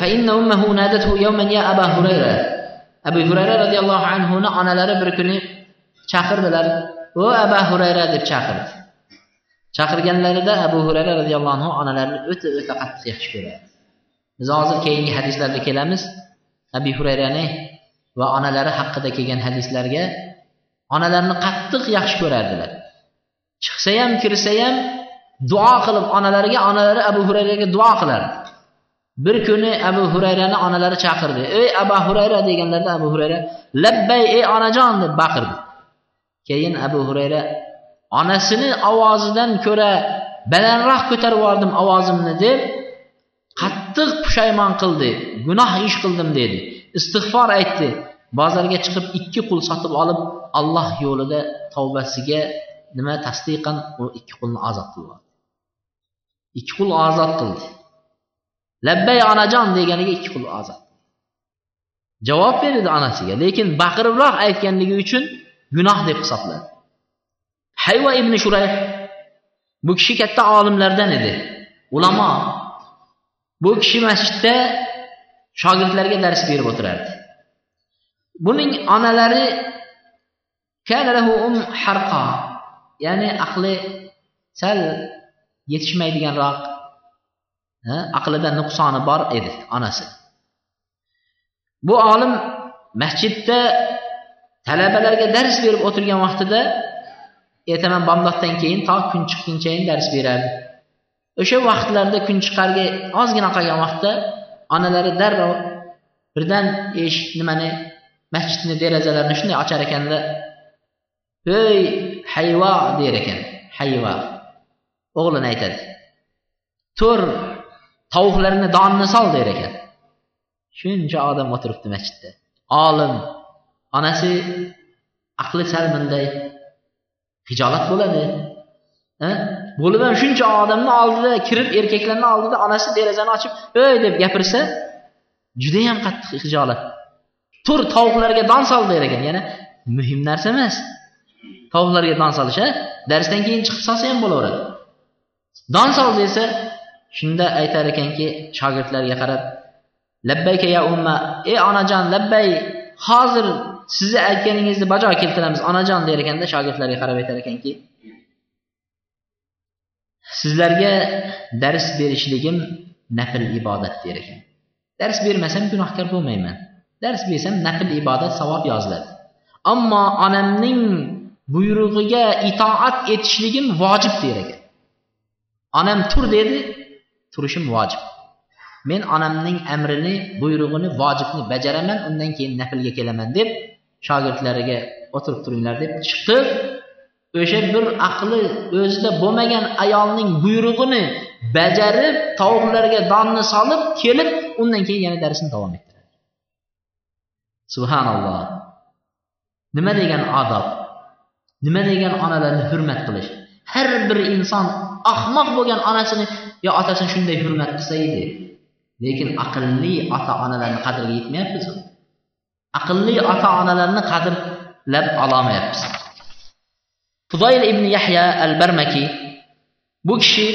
فإن أمه نادته يوما يا أبا هريرة abu hurayra roziyallohu anhuni onalari bir kuni chaqirdilar. O abu hurayra deb chaqirdi. Chaqirganlarida abu hurayra roziyallohu anhu onalarini o'ta o'ta qattiq yaxshi ko'radi. Biz hozir keyingi hadislarda kelamiz. Abu hurayrani va onalari haqida kelgan hadislarga onalarini qattiq yaxshi ko'rardilar. Chiqsa ham kirsa ham duo qilib onalariga onalari abu hurayraga duo qilardi. Bir kuni abu hurayrani onalari chaqirdi. Ey abu hurayra deganlarida abu hurayra labbay ey onajon deb baqirdi. Keyin abu hurayra onasini ovozidan ko'ra balandroq ko'tarib yubordim ovozimni deb qattiq pushaymon qildi gunoh ish qildim dedi. Istig'for aytdi. Bozorga chiqib ikki qul sotib olib alloh yo'lida tavbasiga nima tasdiqan? U ikki qulni ozod qildi ikki qul ozod qildi. Labbay onajon deganiga ikki qul ozod javob berdi onasiga lekin baqiribroq aytganligi uchun gunoh deb hisobladi hayva ibn shurayh bu kishi katta olimlardan edi. Ulamo. Bu kishi masjidda shogirdlarga dars berib o'tirardi. Buning onalari um harqo ya'ni aqli sal yetishmaydiganroq aqlida nuqsoni bor edi onasi. Bu olim masjidda talabalarga dars berib o'tirgan vaqtida ertaman bomdoddan keyin to kun chiqqunchayin dars berardi o'sha vaqtlarda kun chiqarga ozgina qolgan vaqtda onalari darrov birdan eshik nimani masjidni derazalarini shunday ochar ekanda ey hayvo der ekan hayvo o'g'lini aytadi. Tur tovuqlarni donni sol der ekan. Shuncha odam o'tiribdi masjidda. Olim. Onasi aqli sal bunday hijolat bo'ladi. Bo'lib ham shuncha odamni oldida kirib erkaklarni oldida onasi derazani ochib ey! deb gapirsa judayam qattiq hijolat. Tur tovuqlarga don sol der ekan. Yana muhim narsa emas. Tovuqlarga don solish a darsdan keyin chiqib solsa ham bo'laveradi. Don sol desa shunda aytar ekanki shogirdlarga qarab labbayka ya umma ey onajon labbay hozir sizni aytganingizni bajo keltiramiz onajon der ekanda shogirdlarga qarab aytar ekanki sizlarga dars berishligim nafl ibodat der ekan. Dars bermasam gunohkor bo'lmayman. Dars bersam nafl ibodat savob yoziladi. Ammo onamning buyrug'iga itoat etishligim vojib der ekan. Onam tur dedi turishim vojib. Men onamning amrini buyrug'ini vojibni bajaraman undan keyin naflga kelaman deb shogirdlariga o'tirib turinglar deb chiqib o'sha bir aqli o'zida bo'lmagan ayolning buyrug'ini bajarib tovuqlarga donni solib kelib undan keyin yana darsni davom ettiradi. Subhanalloh. Nima degan odob? Nima degan onalarni hurmat qilish? Har bir inson ahmoq bo'lgan onasini yo otasini shunday hurmat qilsa edi. Lekin aqlli ota onalarni qadriga yetmayapmiz aqlli ota onalarni qadrlab ololmayapmiz. Fudoyil ibn yahya al barmaki bu kishi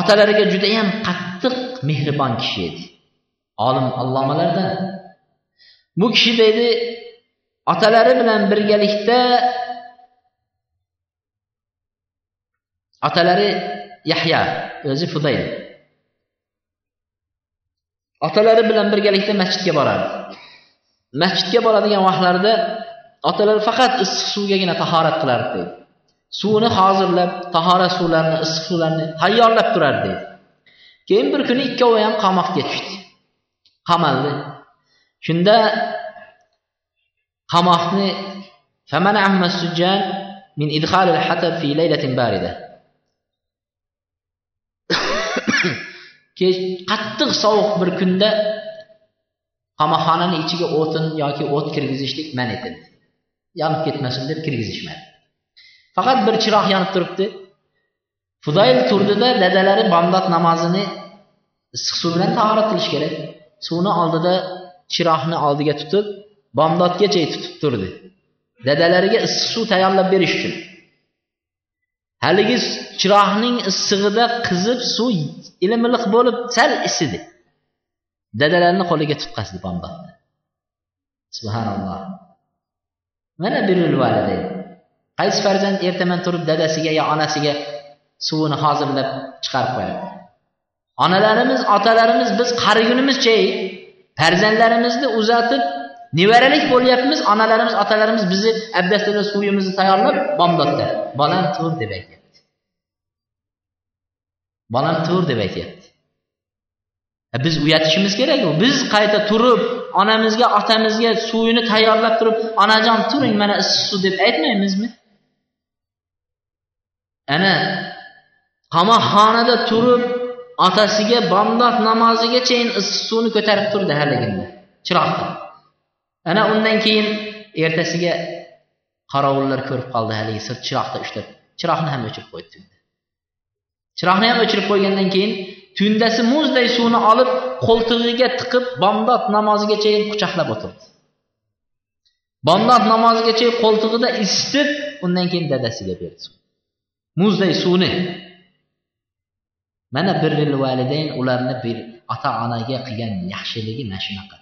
otalariga judayam qattiq mehribon kishi edi. Olim allomalardan. Bu kishi deydi otalari bilan birgalikda otalari yahya o'zi fudayl otalari bilan birgalikda masjidga borardi masjidga boradigan vaqtlarida otalari faqat issiq suvgagina tahorat qilardi deydi. Suvni hozirlab tahorat suvlarini issiq suvlarni tayyorlab turardi deydi. Keyin bir kuni ikkovi ham qamoqga tushdi. Qamaldi. Shunda qamoqni min idxalil hatab fi laylatin barida. Kech qattiq sovuq bir kunda qamoqxonani ichiga o'tin yoki o't kirgizishlik man etildi. Yonib ketmasin deb kirgizishmadi. Faqat bir chiroq yonib turibdi. Fudayl turdida dadalari bomdod namozini issiq suv bilan tahorat qilish kerak. Suvni oldida chiroqni oldiga tutib bomdodgacha tutib turdi. Dadalariga issiq suv tayyorlab berish uchun. Haligi chiroqning issig'ida qizib suv ilimiliq bo'lib sal isidi. Dadalarini qo'liga tutqazdi bomdodni. Subhanalloh. Mana birul validayn qaysi farzand ertaman turib dadasiga yo onasiga suvini hozirlab chiqarib qo'yadi? Onalarimiz otalarimiz biz qarigunimizcha farzandlarimizni uzatib nevaralik bo'lyapmiz onalarimiz otalarimiz bizni abdastada suvimizni tayyorlab bomdodda bolam tur deb aytyapti bolam tur deb aytyapti. Biz uyatishimiz kerak biz qayta turib onamizga otamizga suvini tayyorlab turib onajon turing mana issiq suv deb aytmaymizmi? Ana qamoqxonada turib otasiga bomdod namozigachayin issiq suvni ko'tarib turdi haligina chiroqni ana undan keyin ertasiga qorovullar ko'rib qoldi haligi sirt chiroqda ushlab chiroqni ham o'chirib qo'ydi chiroqni ham o'chirib qo'ygandan keyin tundasi muzday suvni olib qo'ltig'iga tiqib bomdod namozigacha quchoqlab o'tirdi. Bomdod namozigacha qo'ltig'ida isitib undan keyin dadasiga berdi muzday suvni. Mana birril validayn ularni bir ota onaga qilgan yaxshiligi mana shunaqa.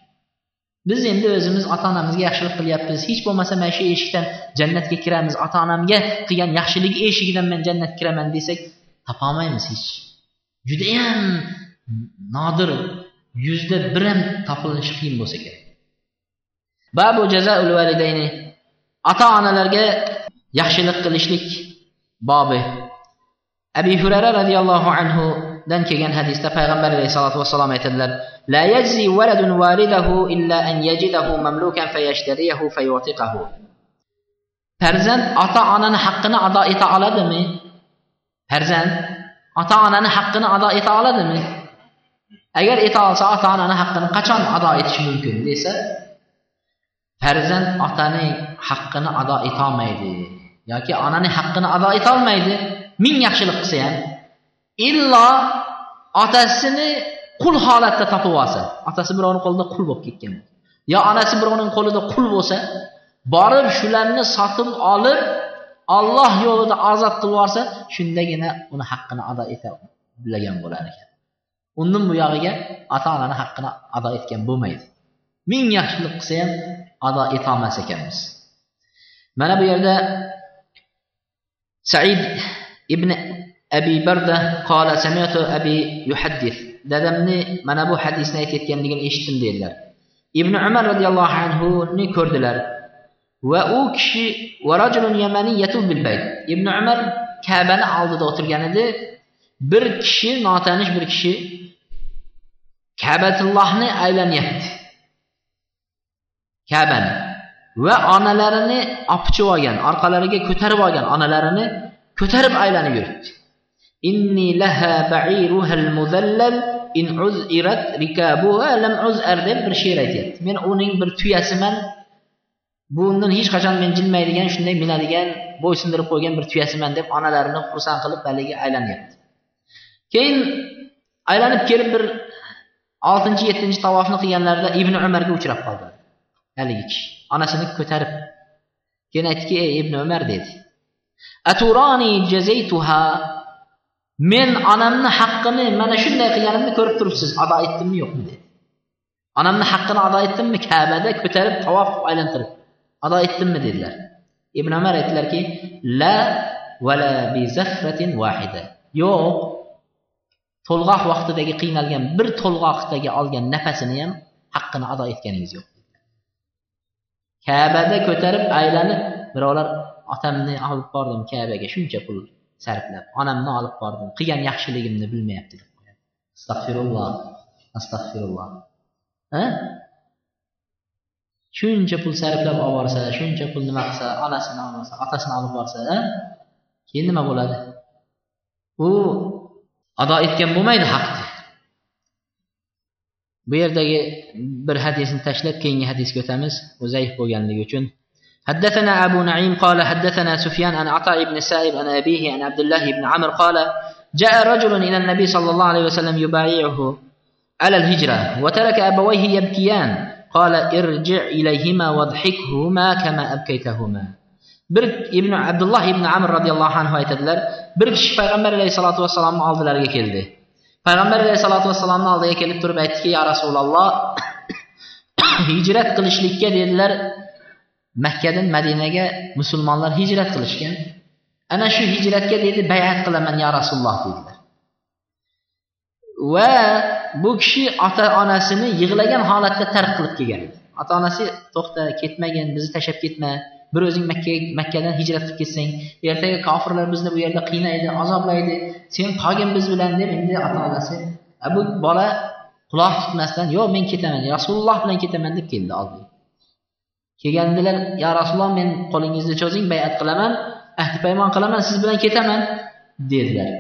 Biz endi o'zimiz ota onamizga yaxshilik qilyapmiz. Hech bo'lmasa mana shu eshikdan jannatga kiramiz. Ota onamga qilgan yaxshiligi eshigidan men jannatga kiraman desak topolmaymiz hech. Judayam nodir yuzda bir ham topilishi qiyin bo'lsa kerak. Babu jazaul validayni ota onalarga yaxshilik qilishlik bobi. Abi hurara roziyallohu anhudan kelgan hadisda payg'ambar alayhisalotu vassalom aytadilar la yajzi waladun walidahu illa an yajidahu mamlukan fayashtariyahu fayutiqahu. Farzand ota onani haqqini ado eta oladimi? Farzand ota onani haqqini ado eta oladimi? Agar eta olsa ota onani haqqini qachon ado etishi mumkin desa farzand otaning haqqini ado etolmaydi yoki onaning haqqini ado etolmaydi ming yaxshilik qilsa ham illo otasini qul holatda topib olsa otasi birovni qo'lida qul bo'lib ketgan yo onasi birovning qo'lida qul bo'lsa borib shularni sotib olib olloh yo'lida ozod qilib yuborsa shundagina uni haqqini ado eta bo'lar ekan. Undan buyog'iga ota onani haqqini ado etgan bo'lmaydi. Ming yaxshilik qilsa ham ado etolmas ekanmiz. Mana bu yerda said ibn abi barda qola samiatu abi yuhaddis dadamni mana bu hadisni aytayotganligini eshitdim dedilar. Ibn umar roziyallohu anhuni ko'rdilar. Va u kishi ibn umar kabani oldida o'tirgan edi bir kishi notanish bir kishi kabatullohni aylanyapti kabani va onalarini opchib olgan orqalariga ko'tarib olgan onalarini ko'tarib aylanib yuribdi inni laha ba'iruhal muzallal in uz'irat rikabuha lam uz'ar deb bir she'r aytyapti men uning bir tuyasiman bundan hech qachon men jilmaydigan shunday minadigan bo'ysundirib qo'ygan bir tuyasiman deb onalarini xursand qilib haligi aylanyapti keyin aylanib kelib bir oltinchi yettinchi tavofni qilganlarida ibn umarga uchrab qoldi. Haligi kishi onasini ko'tarib keyin aytdiki ey ibn umar dedi. Aturoni jazaytuha. Men onamni haqqini mana shunday qilganimni ko'rib turibsiz ado etdimmi yo'qmi? dedi. Onamni haqqini ado etdimmi kabada ko'tarib tavof qilib aylantirib. Ado etdimmi dedilar. Ibn umar aytdilarki la vala bi zafratin vahida yo'q to'lg'oq vaqtidagi qiynalgan bir to'lg'oqdagi olgan nafasini ham haqqini ado etganingiz yo'q. Kabada ko'tarib aylanib birovlar otamni olib bordim kabaga shuncha pul sarflab onamni olib bordim qilgan yaxshiligimni bilmayapti deb qo'yadi. Astag'firulloh astag'firulloh shuncha pul sarflab olib borsa shuncha pul nima qilsa onasini olmasa otasini olib borsa keyin nima bo'ladi u ado etgan bo'lmaydi haqni bu yerdagi bir hadisni tashlab keyingi hadisga o'tamiz u zaif bo'lganligi uchun حدثنا أبو نعيم قال حدثنا سفيان عن عطاء بن السائب عن أبيه عن عبد الله بن عمرو قال جاء رجل إلى النبي صلى الله عليه وسلم يبايعه على الهجرة وترك أبويه يبكيان Qala irji ilayhima vadhikhuma kama abkaytahuma. Bir ibn Abdullah ibn Amr radhiyallohu anhu aytadilar, bir kishi payg'ambar alayhisolatu vassalomning oldilariga keldi. Payg'ambar alayhisolatu vassalomning oldiga kelib turib aytdiki, "Ya Rasululloh, hijrat qilishlikka dedilar, Makkadan Madinaga musulmonlar hijrat qilishgan. Ana shu hijratga dedi, bay'at qilaman, ya Rasululloh" dedilar. Va bu kishi ota onasini yig'lagan holatda tark qilib kelgan. Edi ota onasi to'xta ketmagin bizni tashlab ketma bir o'zing makka makkadan hijrat qilib ketsang ertaga kofirlar bizni bu yerda qiynaydi azoblaydi sen qolgin biz bilan deb endi ota onasi bu bola quloq tutmasdan yo'q men ketaman rasululloh bilan ketaman deb keldi oldiga kelgandilar yo rasululloh men qo'lingizni cho'zing bayat qilaman ahdi paymon qilaman siz bilan ketaman dedilar.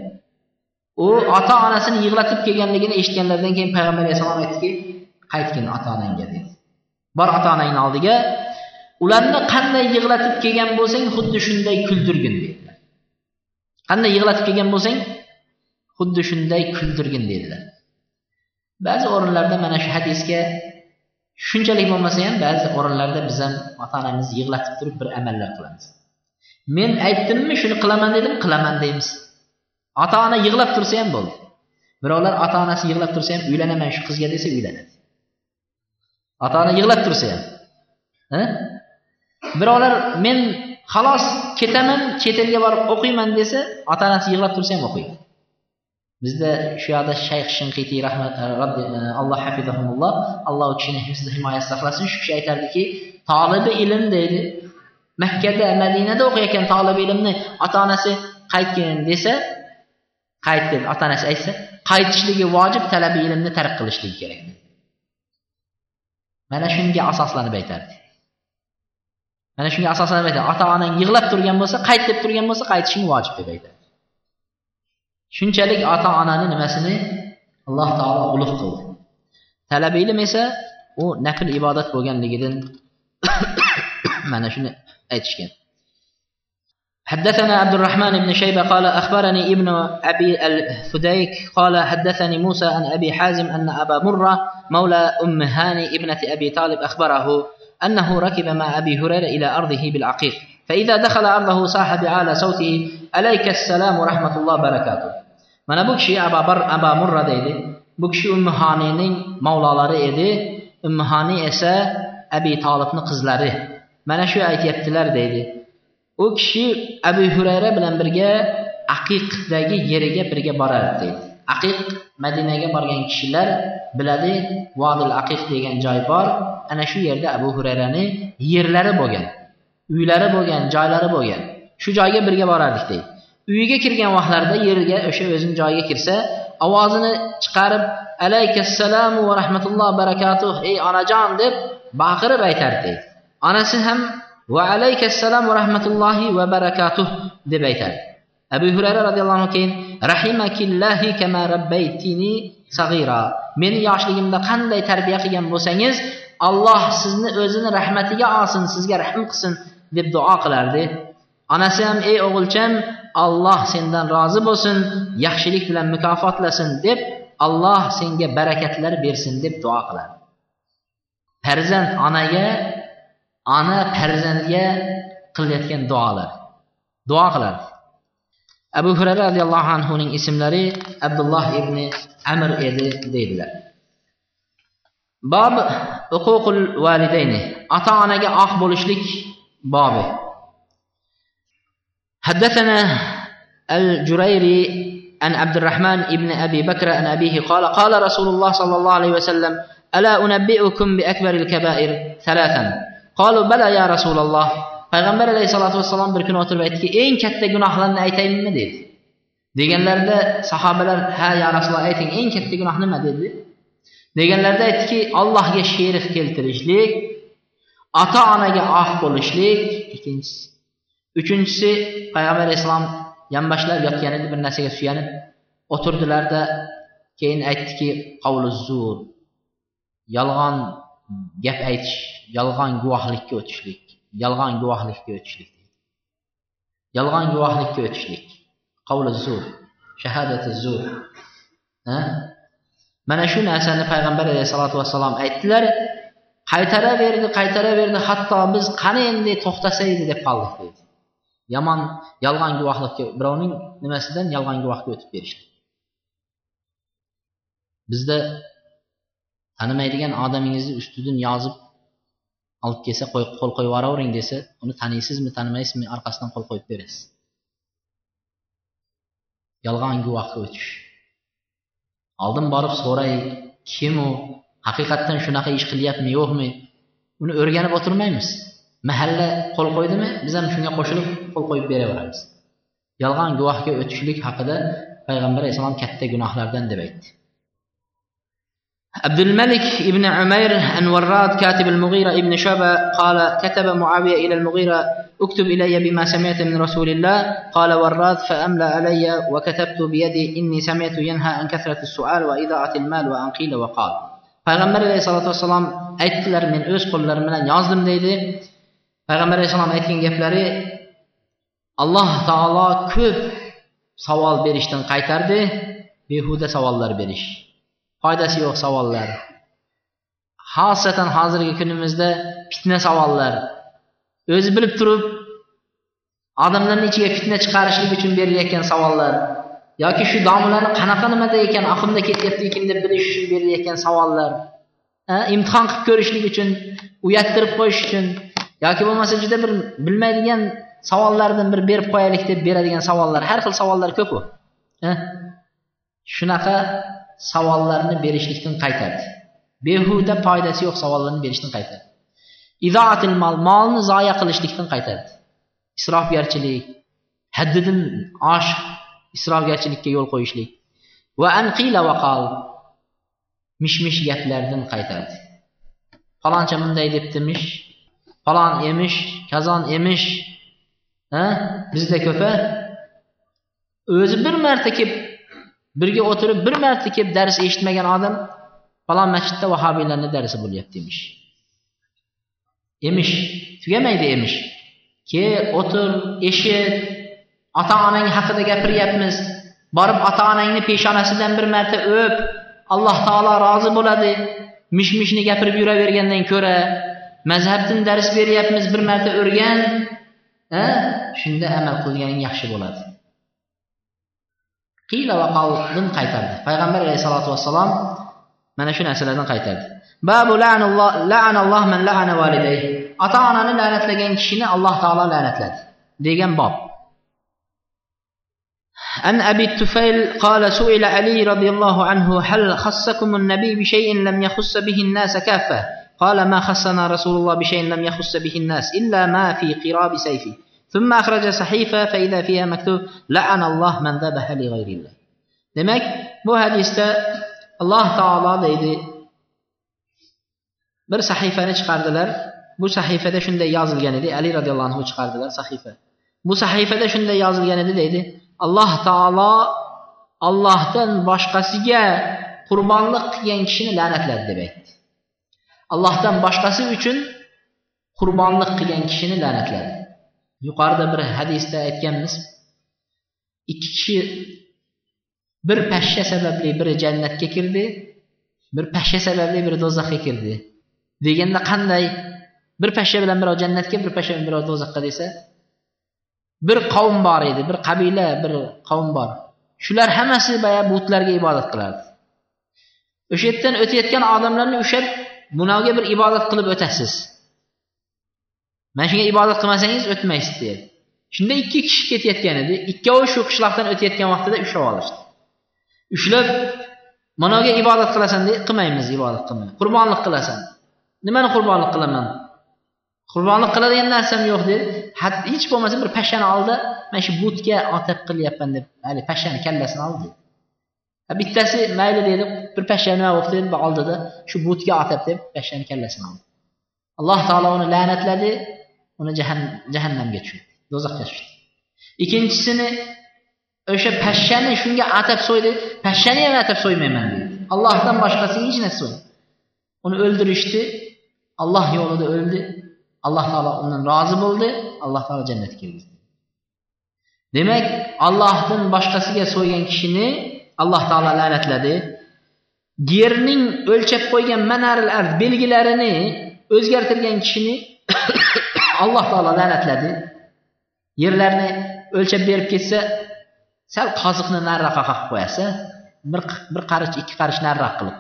U ota onasini yig'latib kelganligini eshitganlaridan keyin payg'ambar alayhissalom aytdiki qaytgin ota onangga dedi. Bor ota onangni oldiga ularni qanday yig'latib kelgan bo'lsang xuddi shunday kuldirgin dedilar. Qanday yig'latib kelgan bo'lsang xuddi shunday kuldirgin dedilar. Ba'zi o'rinlarda mana shu hadisga shunchalik bo'lmasa ham ba'zi o'rinlarda biz ham ota onamizni yig'latib turib bir amallar qilamiz. Men aytdimmi shuni qilaman dedim. Qilaman deymiz. Ota ona yig'lab tursa ham bo'ldi. Birovlar ota onasi yig'lab tursa ham uylanaman shu qizga desa uylanadi. Ota ona yig'lab tursa ham. Birovlar men xolos ketaman chet elga borib o'qiyman desa ota onasi yig'lab tursa ham o'qiydi. Bizda shu yoqda shayx shinqitiy rahmat eh, eh, alloh hafizahumulloh alloh u kishini hifzi himoyasi saqlasin. Shu kishi aytardiki tolibi ilm deydi. Makkada madinada o'qiyotgan tolib ilmni ota onasi qaytgin desa qayt deb ota onasi aytsa qaytishligi vojib talabiy ilmni tark qilishligi kerak. Mana shunga asoslanib aytardi. Mana shunga asoslanib aytadi ota onang yig'lab turgan bo'lsa qayt deb turgan bo'lsa qaytishing vojib deb aytadi shunchalik ota onani nimasini alloh taolo ulug' qildi. Talabiy ilm esa u nafl ibodat bo'lganligidan mana shuni aytishgan. حدثنا عبد الرحمن بن شيبة قال أخبرني ابن أبي الفديك قال حدثني موسى عن أبي حازم أن أبا مرة مولى أم هاني ابنة أبي طالب أخبره أنه ركب مع أبي هريرة إلى أرضه بالعقيق فإذا دخل أرضه صاح بعلى صوته عليك السلام ورحمة الله وبركاته. mana bu kishi ababar abamurra deydi bu kishi ummuhoniyning mavlolari edi ummihoniy esa abi tolibni qizlari mana shu aytyaptilar deydi u kishi abu hurayra bilan birga aqiqdagi yeriga birga borardi deydi. Aqiq madinaga borgan kishilar biladi vodil aqiq degan joy bor. Ana shu yerda abu hurayrani yerlari bo'lgan uylari bo'lgan joylari bo'lgan. Shu joyga birga borardik deydi. Uyiga kirgan vaqtlarida yerga o'sha o'zini joyiga kirsa ovozini chiqarib alaykassalomu va rahmatulloh barakatuh ey onajon deb baqirib aytardi deydi. Onasi ham va alaykassalom va rahmatullohi va barakatuh deb aytadi. Abu hurayra roziyallohu anhu keyin rahimakillahi kama rabbaytini sag'ira meni yoshligimda qanday tarbiya qilgan bo'lsangiz alloh sizni o'zini rahmatiga olsin sizga rahm qilsin deb duo qilardi. Onasi ham ey o'g'ilcham alloh sendan rozi bo'lsin yaxshilik bilan mukofotlasin deb alloh senga barakatlar bersin deb duo qiladi. Farzand onaga ona farzandga qilayotgan duolar duo qiladi abu hurayra roziyallohu anhuning ismlari abdulloh ibn amr edi deydilar bob uququl validayni ota onaga oq bo'lishlik bobi حدثنا الجريري عن عبد الرحمن ابن أبي بكر عن أبيه قال قال رسول الله صلى الله عليه وسلم ألا أنبئكم بأكبر الكبائر ثلاثا qolu bala ya rasululloh payg'ambar alayhissalotu vassalom bir kuni o'tirib aytdiki eng katta gunohlarni aytaymi dedi. Deganlarida sahobalar ha ya rasululloh ayting eng katta gunoh nima? dedi. Deganlarida aytdiki allohga sherik keltirishlik ota onaga oh bo'lishlik ikkinchisi. Uchinchisi payg'ambar alayhissalom yonboshlab yotgan edi bir narsaga suyanib o'tirdilarda keyin aytdiki qavli zur yolg'on gap aytish. Yolg'on guvohlikka o'tishlik. Yolg'on guvohlikka o'tishlik. Yolg'on guvohlikka o'tishlik. Qavli zur. Shahadati zur. Mana shu narsani payg'ambar alayhissalotu vassalom aytdilar. Qaytaraverdi qaytaraverdi hatto biz qani endi to'xtasa edi deb qoldik deydi yomon yolg'on guvohlikka birovning nimasidan yolg'on guvohga o'tib berishdi. Bizda tanimaydigan odamingizni ustidan yozib olib kelsa qo'l qo'yib yuboravering desa uni taniysizmi tanimaysizmi orqasidan qo'l qo'yib berasiz. Yolg'on guvohga o'tish. Oldin borib so'ray kim u? Haqiqatdan shunaqa ish qilyapmi yo'qmi? Uni o'rganib o'tirmaymiz. Mahalla qo'l qo'ydimi biz ham shunga qo'shilib qo'l qo'yib beraveramiz. Yolg'on guvohga o'tishlik haqida payg'ambar alayhissalom katta gunohlardan deb aytdi. عبد الملك ابن عمير أن وراد كاتب المغيرة ابن شعبة قال كتب معاوية إلى المغيرة اكتب إلي بما سمعت من رسول الله قال وراد فأملى علي وكتبت بيدي إني سمعت ينهى عن كثرة السؤال وإضاعة المال وأن قيل وقال payg'ambar alayhissalotu vassalom aytdilar men o'z qo'llarim bilan yozdim deydi payg'ambar alayhissalom aytgan gaplari alloh taolo ko'p savol berishdan qaytardi behuda savollar berish foydasi yo'q savollar. Xosatan hozirgi kunimizda fitna savollar. O'zi bilib turib odamlarni ichiga fitna chiqarishlik uchun berilayotgan savollar. Yoki shu domlani qanaqa nimada ekan oqimda ketyapti ekan deb bilish uchun berilayotgan savollar. Imtihon qilib ko'rishlik uchun uyattirib qo'yish uchun yoki bo'lmasa juda bir bilmaydigan savollardan bir berib qo'yaylik deb beradigan savollar. Har xil savollar ko'pu shunaqa savollarni berishlikdan qaytardi. Behuda foydasi yo'q savollarni berishdan qaytardi. Idoatil mol molni zoya qilishlikdan qaytardi. Isrofgarchilik haddidan osh isrofgarchilikka yo'l qo'yishlik. Va anqila vaqol mish mish gaplardan qaytardi. Faloncha bunday debdimish falon emish kazon emish ha? Bizda ko'pa o'zi bir marta kelib birga o'tirib bir marta kelib dars eshitmagan odam falon masjidda vahobiylarni darsi bo'lyapti emish. Emish tugamaydi emish. Kel o'tir eshit. Ota onang haqida gapiryapmiz. Borib ota onangni peshonasidan bir marta o'p. Alloh taolo rozi bo'ladi. Mish mishni gapirib yuravergandan ko'ra mazhabdan dars beryapmiz bir marta o'rgan. Shunda amal qilganing yaxshi bo'ladi. Qiyla va qavldan qaytardi payg'ambar alayhissalotu vassalom mana shu narsalardan qaytardi babu la'analloh man la'ana validay ota onani la'natlagan kishini alloh taolo la'natladi degan bob عن أبي التفيل قال سئل علي رضي الله عنه هل خصكم النبي بشيء لم يخص به الناس كافة قال ما خصنا رسول الله بشيء لم يخص به الناس إلا ما في قراب سيفه ثم əxrəcə səhifə fəidə fiyə məktub Lə'ənəllah mən dəbəhə li qeyrillə. Demək, bu hədisdə Allah Taala deydi, bir səhifəni çıxardılar. Bu səhifədə şündə yazılgan idi. Əli radiyallahu anhu çıxardılar səhifə. Bu səhifədə şündə yazılgan idi deydi. Allah Taala Allahdan başqasıya qurbanlıq qılan kişini lənətlədi deməkdir. Allahdan başqası üçün qurbanlıq qılan kişini lənətlədi. Yuqorida bir hadisda aytganmiz ikki kishi bir pashsha sababli biri jannatga kirdi bir pashsha sababli biri do'zaxga kirdi. Deganda qanday bir pashsha bilan birov jannatga bir pashsha bilan birov do'zaxga desa bir qavm bor edi bir qabila bir qavm bor. Shular hammasi boya butlarga ibodat qilardi. O'sha yerdan o'tayotgan odamlarni ushlab bunovga bir ibodat qilib o'tasiz. Mana shunga ibodat qilmasangiz o'tmaysiz deydi. Shunda ikki kishi ketayotgan edi. Ikkovi shu qishloqdan o'tayotgan vaqtida ushlab olishdi. Ushlab manoga ibodat qilasan deydi. Qilmaymiz ibodat qilmay. Qurbonlik qilasan. Nimani qurbonlik qilaman? Qurbonlik qiladigan narsam yo'q dedi hech bo'lmasa bir pashshani oldi. Mana shu butga otib qilyapman deb haligi pashshani kallasini oldi bittasi mayli deydi. Bir pashsha nima bo'libdi deb oldida shu butga otib deb pashshani kallasini oldi. Alloh taolo uni la'natladi. Uni jahannamga tushirdi do'zaxga tushdi ikkinchisini o'sha pashshani shunga atab so'ydi pashshani ham atab so'ymayman dedi. Allohdan boshqasiga hech narsa so'y uni o'ldirishdi alloh yo'lida o'ldi alloh taolo undan rozi bo'ldi alloh taolo jannatga kirgizdi. Demak allohdan boshqasiga so'ygan kishini alloh taolo la'natladi. Yerning o'lchab qo'ygan manaril ard belgilarini o'zgartirgan kishini alloh taolo la'natladi. Yerlarni o'lchab berib ketsa sal qoziqni nariroqqa qoqib qo'yasiz bir bir qarich ikki qarich nariroq qilib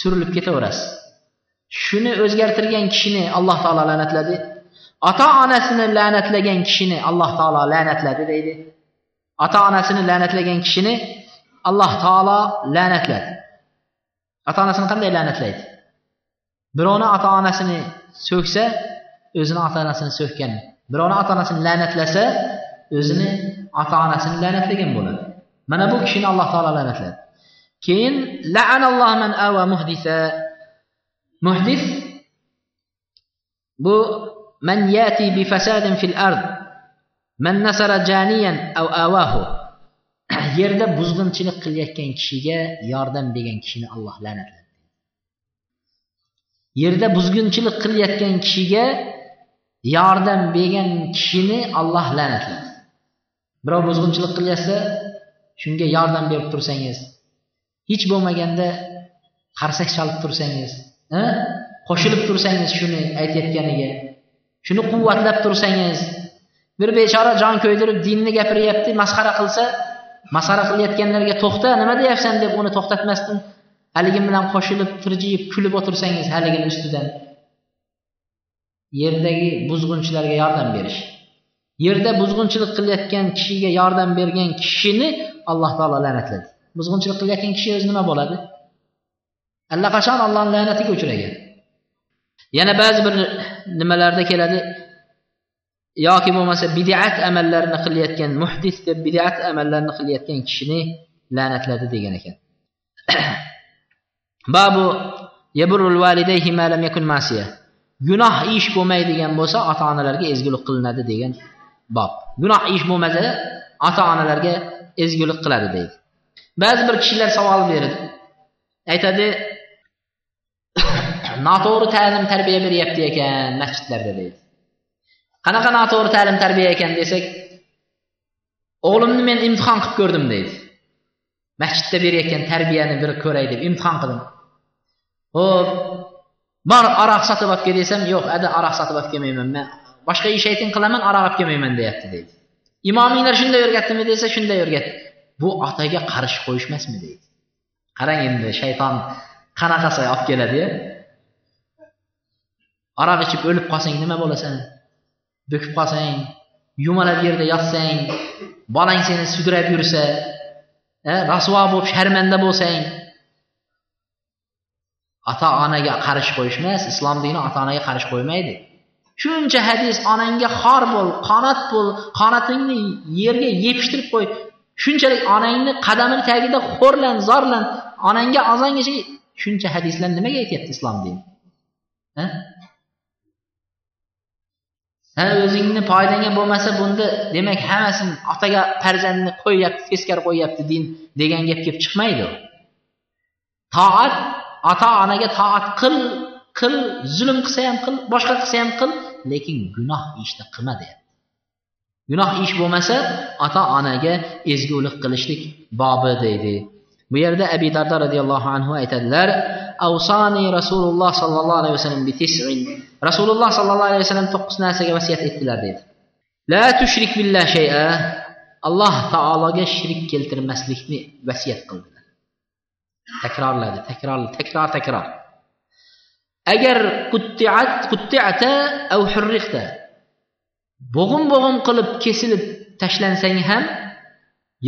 surilib ketaverasiz. Shuni o'zgartirgan kishini alloh taolo la'natladi. Ota onasini la'natlagan kishini alloh taolo la'natladi deydi. Ota onasini la'natlagan kishini alloh taolo la'natladi. Ota onasini qanday la'natlaydi? Birovni ota onasini so'ksa o'zini ota onasini so'kkan. Birovni ota onasini la'natlasa o'zini ota onasini la'natlagan bo'ladi. Mana bu kishini alloh taolo la'natladi. Keyin la'analloh man ava muhdisa muhdis bu man yati bi fasadin fil ard man nasara janiyan aw awahu. Yerda buzg'unchilik qilayotgan kishiga yordam bergan kishini alloh la'natladi. Yerda buzg'unchilik qilayotgan kishiga yordam bergan kishini alloh la'natladi birov buzg'unchilik qilyapsa shunga yordam berib tursangiz hech bo'lmaganda qarsak chalib tursangiz qo'shilib tursangiz shuni aytayotganiga shuni quvvatlab tursangiz bir bechora jon ko'ydirib dinni gapiryapti masxara qilsa masxara qilayotganlarga to'xta nima deyapsan deb uni to'xtatmasdan haligi bilan qo'shilib tirjiyib kulib o'tirsangiz haligini ustidan. Yerdagi buzg'unchilarga yordam berish. Yerda buzg'unchilik qilayotgan kishiga yordam bergan kishini alloh taolo la'natladi. Buzg'unchilik qilayotgan kishi o'zi nima bo'ladi? Allaqachon allohni la'natiga uchragan. Yana ba'zi bir nimalarda keladi. Yoki bo'lmasa bidat amallarni qilayotgan muhdis deb bidat amallarni qilayotgan kishini la'natladi degan ekan. Babu yaburul validayhi ma lam yakun masiya. Gunoh ish bo'lmaydigan bo'lsa ota onalarga ezgulik qilinadi degan bob. Gunoh ish bo'lmasa ota onalarga ezgulik qiladi deydi. Ba'zi bir kishilar savol beradi. Aytadi noto'g'ri ta'lim tarbiya beryapti ekan masjidlarda deydi. Qanaqa noto'g'ri ta'lim tarbiya ekan desak o'g'limni men imtihon qilib ko'rdim deydi. Masjidda berayotgan tarbiyani bir ko'ray deb imtihon qildim. Ho'p bor aroq sotib olib kel desam yo'q ada aroq sotib olib kelmayman man boshqa ish ayting qilaman aroq olib kelmayman deyapti deydi. Imominglar shunday o'rgatdimi desa shunday o'rgatdi bu otaga qarshi qo'yishmasmi deydi. Qarang endi shayton qanaqasi olib keladiya aroq ichib o'lib qolsang nima bo'lasan? Bo'kib qolsang yumalab yerda yotsang bolang seni sudrab yursa e, rasvo bo'lib sharmanda bo'lsang ota onaga qarshi qo'yish emas islom dini ota onaga qarshi qo'ymaydi. Shuncha hadis onangga xor bo'l qonat bo'l qonatingni yerga yepishtirib qo'y. Shunchalik onangni qadamini tagida xo'rlan zorlan. Onangga ozongacha shuncha hadislar nimaga aytyapti islom dini? Ha o'zingni foydangga bo'lmasa bunda demak hammasini otaga farzandni qo'yyapti teskari qo'yyapti din degan gap kelib chiqmaydi. Toat ota onaga toat qil qil zulm qilsa ham qil boshqa qilsa ham qil lekin gunoh ishni qilma deyapti. Gunoh ish bo'lmasa ota onaga ezgulik qilishlik bobi deydi. Bu yerda abi darda roziyallohu anhu aytadilar avsoni rasululloh sollallohu alayhi vasallam rasululloh sollallohu alayhi vasallam to'qqiz narsaga vasiyat etdilar deydi. La tushrik billah shay'a. Alloh taologa shirk keltirmaslikni vasiyat qildi. Takrorladi. Takror takror takror. Agar quttiat quttiata av hurriqta bo'g'im bo'g'im qilib kesilib tashlansang ham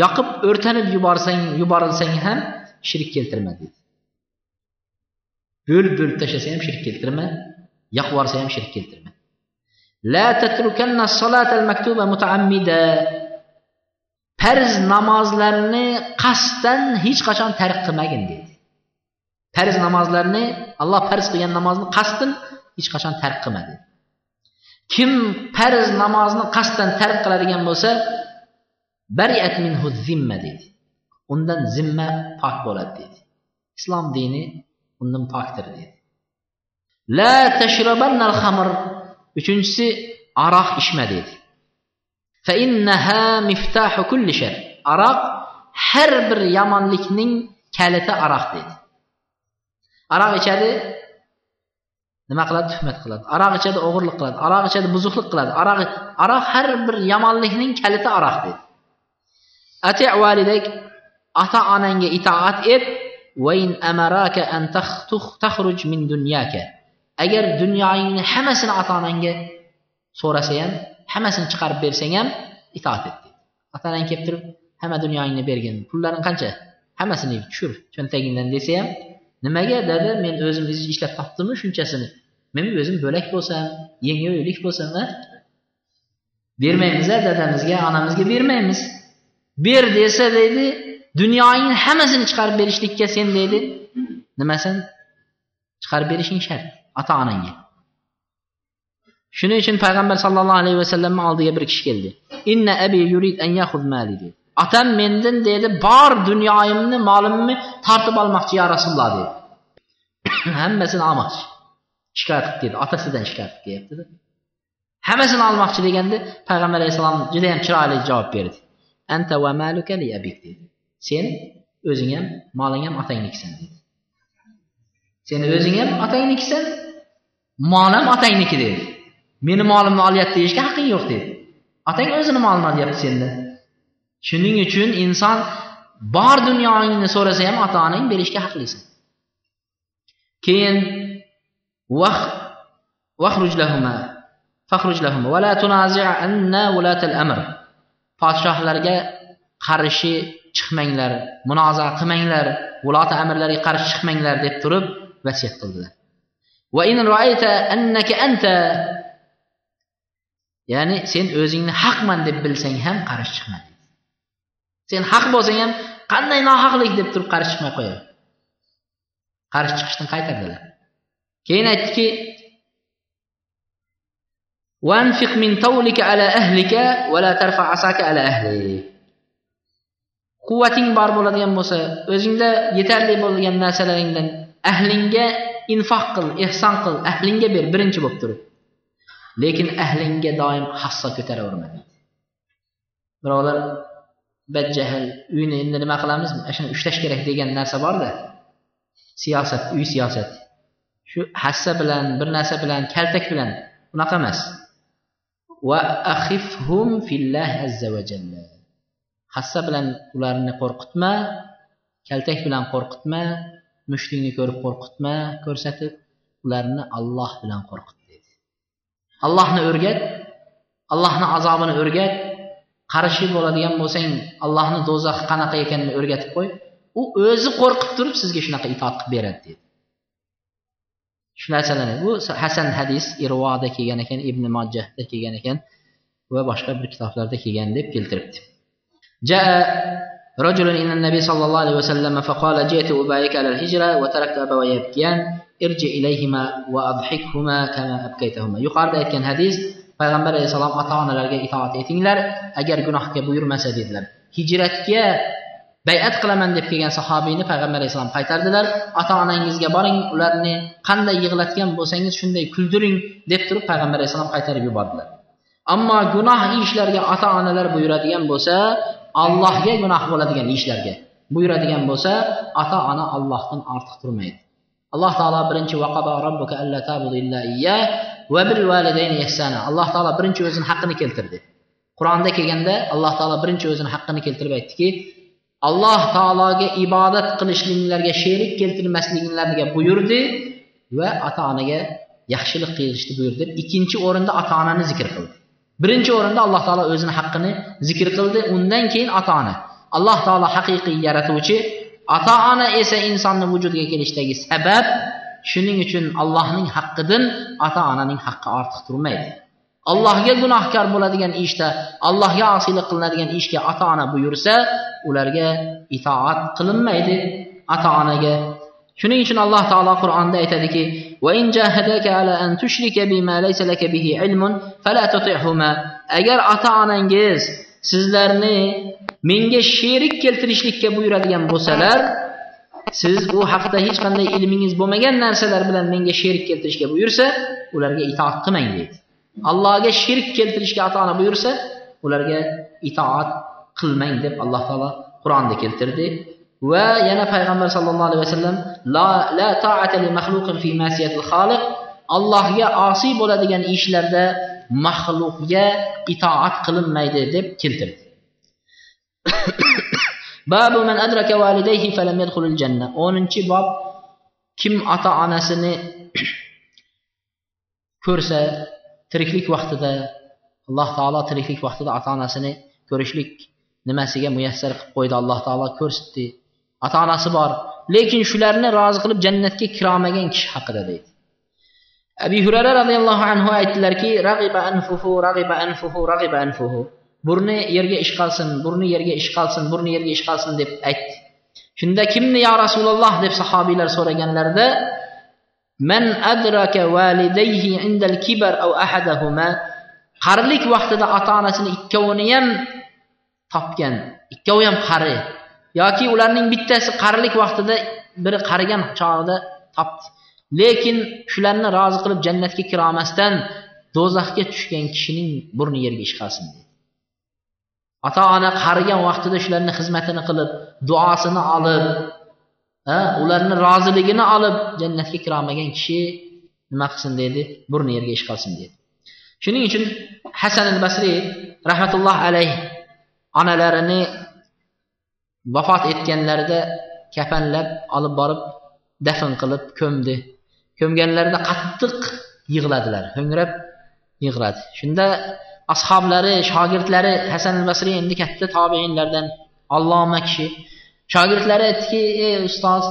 yoqib o'rtanib yuborsang yuborilsang ham shirk keltirma deydi bo'lib bo'lib tashlasa ham shirk keltirma yoqib yuborsa ham shirk keltirma. La tatrukanna solatal maktuba mutaammida. Farz namozlarni qasddan hech qachon tark qilmagin deydi farz namozlarni alloh farz qilgan namozni qasddan hech qachon tark qilma dedi kim farz namozni qasddan tark qiladigan bo'lsa bariat minhu zimma deydi undan zimma pok bo'ladi deydi islom dini undan pokdir deydi la tashrabannal xamr. Uchinchisi aroq ichma deydi fa innaha miftahu kulli shar aroq har bir yomonlikning kaliti aroq deydi. Aroq ichadi nima qiladi? Tuhmat qiladi. Aroq ichadi o'g'irlik qiladi. Aroq ichadi buzuqlik qiladi. Aroq aroq har bir yomonlikning kaliti aroq deydi. Ati validak ota onangga itoat et. vayn amaraka an takhruj min dunyaka agar dunyoyingni hammasini ota onangga so'rasa ham hammasini chiqarib bersang ham itoat et deydi. Ota onang kelib turib hamma dunyoyingni bergin pullaring qancha? Hammasini tushir cho'ntagingdan desa ham nimaga dada men o'zim ishlab topdimmi shunchasini? Men o'zim bo'lak bo'lsam yengi o'ylik bo'lsam bermaymiz dadamizga onamizga bermaymiz. Ber desa deydi dunyoingni hammasini chiqarib berishlikka sen deydi. Nimasin chiqarib berishing shart ota onangga shuning uchun payg'ambar sallallohu alayhi vasallamni oldiga bir kishi keldi inna abi yurid an mali dedi otam mendan dedi bor dunyoyimni molimni tortib olmoqchi ya rasululloh dedi. Hammasini olmoqchi shikoyat qilib keldi otasidan shikoyat qilib kelyaptida hammasini olmoqchi deganda payg'ambar alayhissalom judayam chiroyli javob berdi anta va maluka li abik dedi. Sen o'zing ham moling ham otangnikisan dedi. Sen o'zing ham otangnikisan mol ham otangniki dedi meni molimni olyapti deyishga haqqing yo'q deydi otang o'zini molini olyapti sendan shuning uchun inson bor dunyoingni so'rasa ham ota onang berishga haqlisan. Keyin podshohlarga qarshi chiqmanglar munoza qilmanglar vuloti amirlarga qarshi chiqmanglar deb turib vasiyat qildilar. ya'ni sen o'zingni haqman deb bilsang ham qarshi chiqma sen haq bo'lsang ham qanday nohaqlik deb turib qarshi chiqmay qo'yadi qarshi chiqishdan qaytardilar keyin aytdiki وانفق من طولك على أهلك ولا ترفع عصاك على أهلك quvvating bor bo'ladigan bo'lsa o'zingda yetarli bo'lgan narsalaringdan ahlingga infoq qil ehson qil ahlingga ber birinchi bo'lib turib Lekin ahlingga doim hassa ko'taraverma deydi. Birovlar badjahl uyni endi nima qilamiz shuni ushlash kerak degan narsa borda. Siyosat uy siyosati shu hassa bilan bir narsa bilan kaltak bilan unaqa emas. Va ahifhum fillah azza va jalla. Hassa bilan ularni qo'rqitma kaltak bilan qo'rqitma mushtingni ko'rib qo'rqitma ko'rsatib ularni alloh bilan qo'rqit allohni o'rgat allohni azobini o'rgat qarshi bo'ladigan bo'lsang allohni do'zaxi qanaqa ekanini o'rgatib qo'y u o'zi qo'rqib turib sizga shunaqa itoat qilib beradi dedi shu narsalarni bu hasan hadis irvoda kelgan ekan ibn mojjahda kelgan ekan va boshqa bir kitoblarda kelgan deb keltiribdi رجل إلى النبي صلى الله عليه وسلم فقال جئت أبايك على الهجرة وتركت أبوي يبكيان irji ilayhima va adhikhuma kama abkaytahuma. Yuqorida aytgan hadis payg'ambar alayhissalom ota onalarga itoat etinglar agar gunohga buyurmasa dedilar. Hijratga bay'at qilaman deb kelgan sahobiyni payg'ambar alayhissalom qaytardilar. Ota onangizga boring ularni qanday yig'latgan bo'lsangiz shunday kuldiring deb turib payg'ambar alayhissalom qaytarib yubordilar. Ammo gunoh ishlarga ota onalar buyuradigan bo'lsa allohga gunoh bo'ladigan ishlarga buyuradigan bo'lsa ota ona allohdan ortiq turmaydi. Alloh taolo birinchi alloh taolo birinchi o'zini haqqini keltirdi. Qur'onda kelganda alloh taolo birinchi o'zini haqqini keltirib aytdiki alloh taologa ibodat qilishliklarga sherik keltirmasliklaringlarga buyurdi va ota onaga yaxshilik qilishni buyurdi. Ikkinchi o'rinda ota onani zikr qildi. Birinchi o'rinda alloh taolo o'zini haqqini zikr qildi. Undan keyin ota ona alloh taolo haqiqiy yaratuvchi ota ona esa insonni vujudga kelishdagi sabab shuning uchun allohning haqqidan ota onaning haqqi ortiq turmaydi. Allohga gunohkor bo'ladigan ishda allohga osiylik qilinadigan ishga ota ona buyursa ularga itoat qilinmaydi ota onaga shuning uchun alloh taolo qur'onda aytadiki agar ota onangiz sizlarni menga sherik keltirishlikka buyuradigan bo'lsalar siz u haqda hech qanday ilmingiz bo'lmagan narsalar bilan menga sherik keltirishga buyursa ularga itoat qilmang deydi. Allohga shirk keltirishga ota ona buyursa ularga itoat qilmang deb alloh taolo qur'onda keltirdi. Va yana payg'ambar sallallohu alayhi vasallam la la ta'ata li fi masiyatil xoliq allohga osiy bo'ladigan ishlarda maxluqga itoat qilinmaydi deb keltirdi. babu man adraka validayhi falam yadkhulul janna. 10 bob kim ota onasini ko'rsa tiriklik vaqtida alloh taolo tiriklik vaqtida ota onasini ko'rishlik nimasiga muyassar qilib qo'ydi alloh taolo ko'rsatdi. Ota onasi bor lekin shularni rozi qilib jannatga kirolmagan kishi haqida deydi. Abi hurara roziyallohu anhu aytdilarki rag'iba anfuhu rag'iba anfuhu rag'iba anfuhu. Burni yerga ish qolsin burni yerga ish qolsin burni yerga ish qolsin deb aytdi shunda kimni yo rasululloh deb sahobiylar so'raganlarida man adraka validayhi indal kibar aw ahadahuma qarilik vaqtida ota onasini ikkovini ham topgan ikkovi ham qari. Yoki ularning bittasi qarilik vaqtida biri qarigan chog'ida topdi. Lekin shularni rozi qilib jannatga kirolmasdan do'zaxga tushgan kishining burni yerga ishqasin ota ona qarigan vaqtida shularni xizmatini qilib duosini olib ularni roziligini olib jannatga kirolmagan kishi nima qilsin deydi burni yerga ish qilsin deydi shuning uchun hasan al basriy rahmatulloh alayh onalarini vafot etganlarida kafanlab olib borib dafn qilib ko'mdi. Ko'mganlarida qattiq yig'ladilar ho'ngrab yig'ladi. Shunda ashoblari shogirdlari hasan al basriy endi katta tobeinlardan alloma kishi. Shogirdlari aytdiki ey ustoz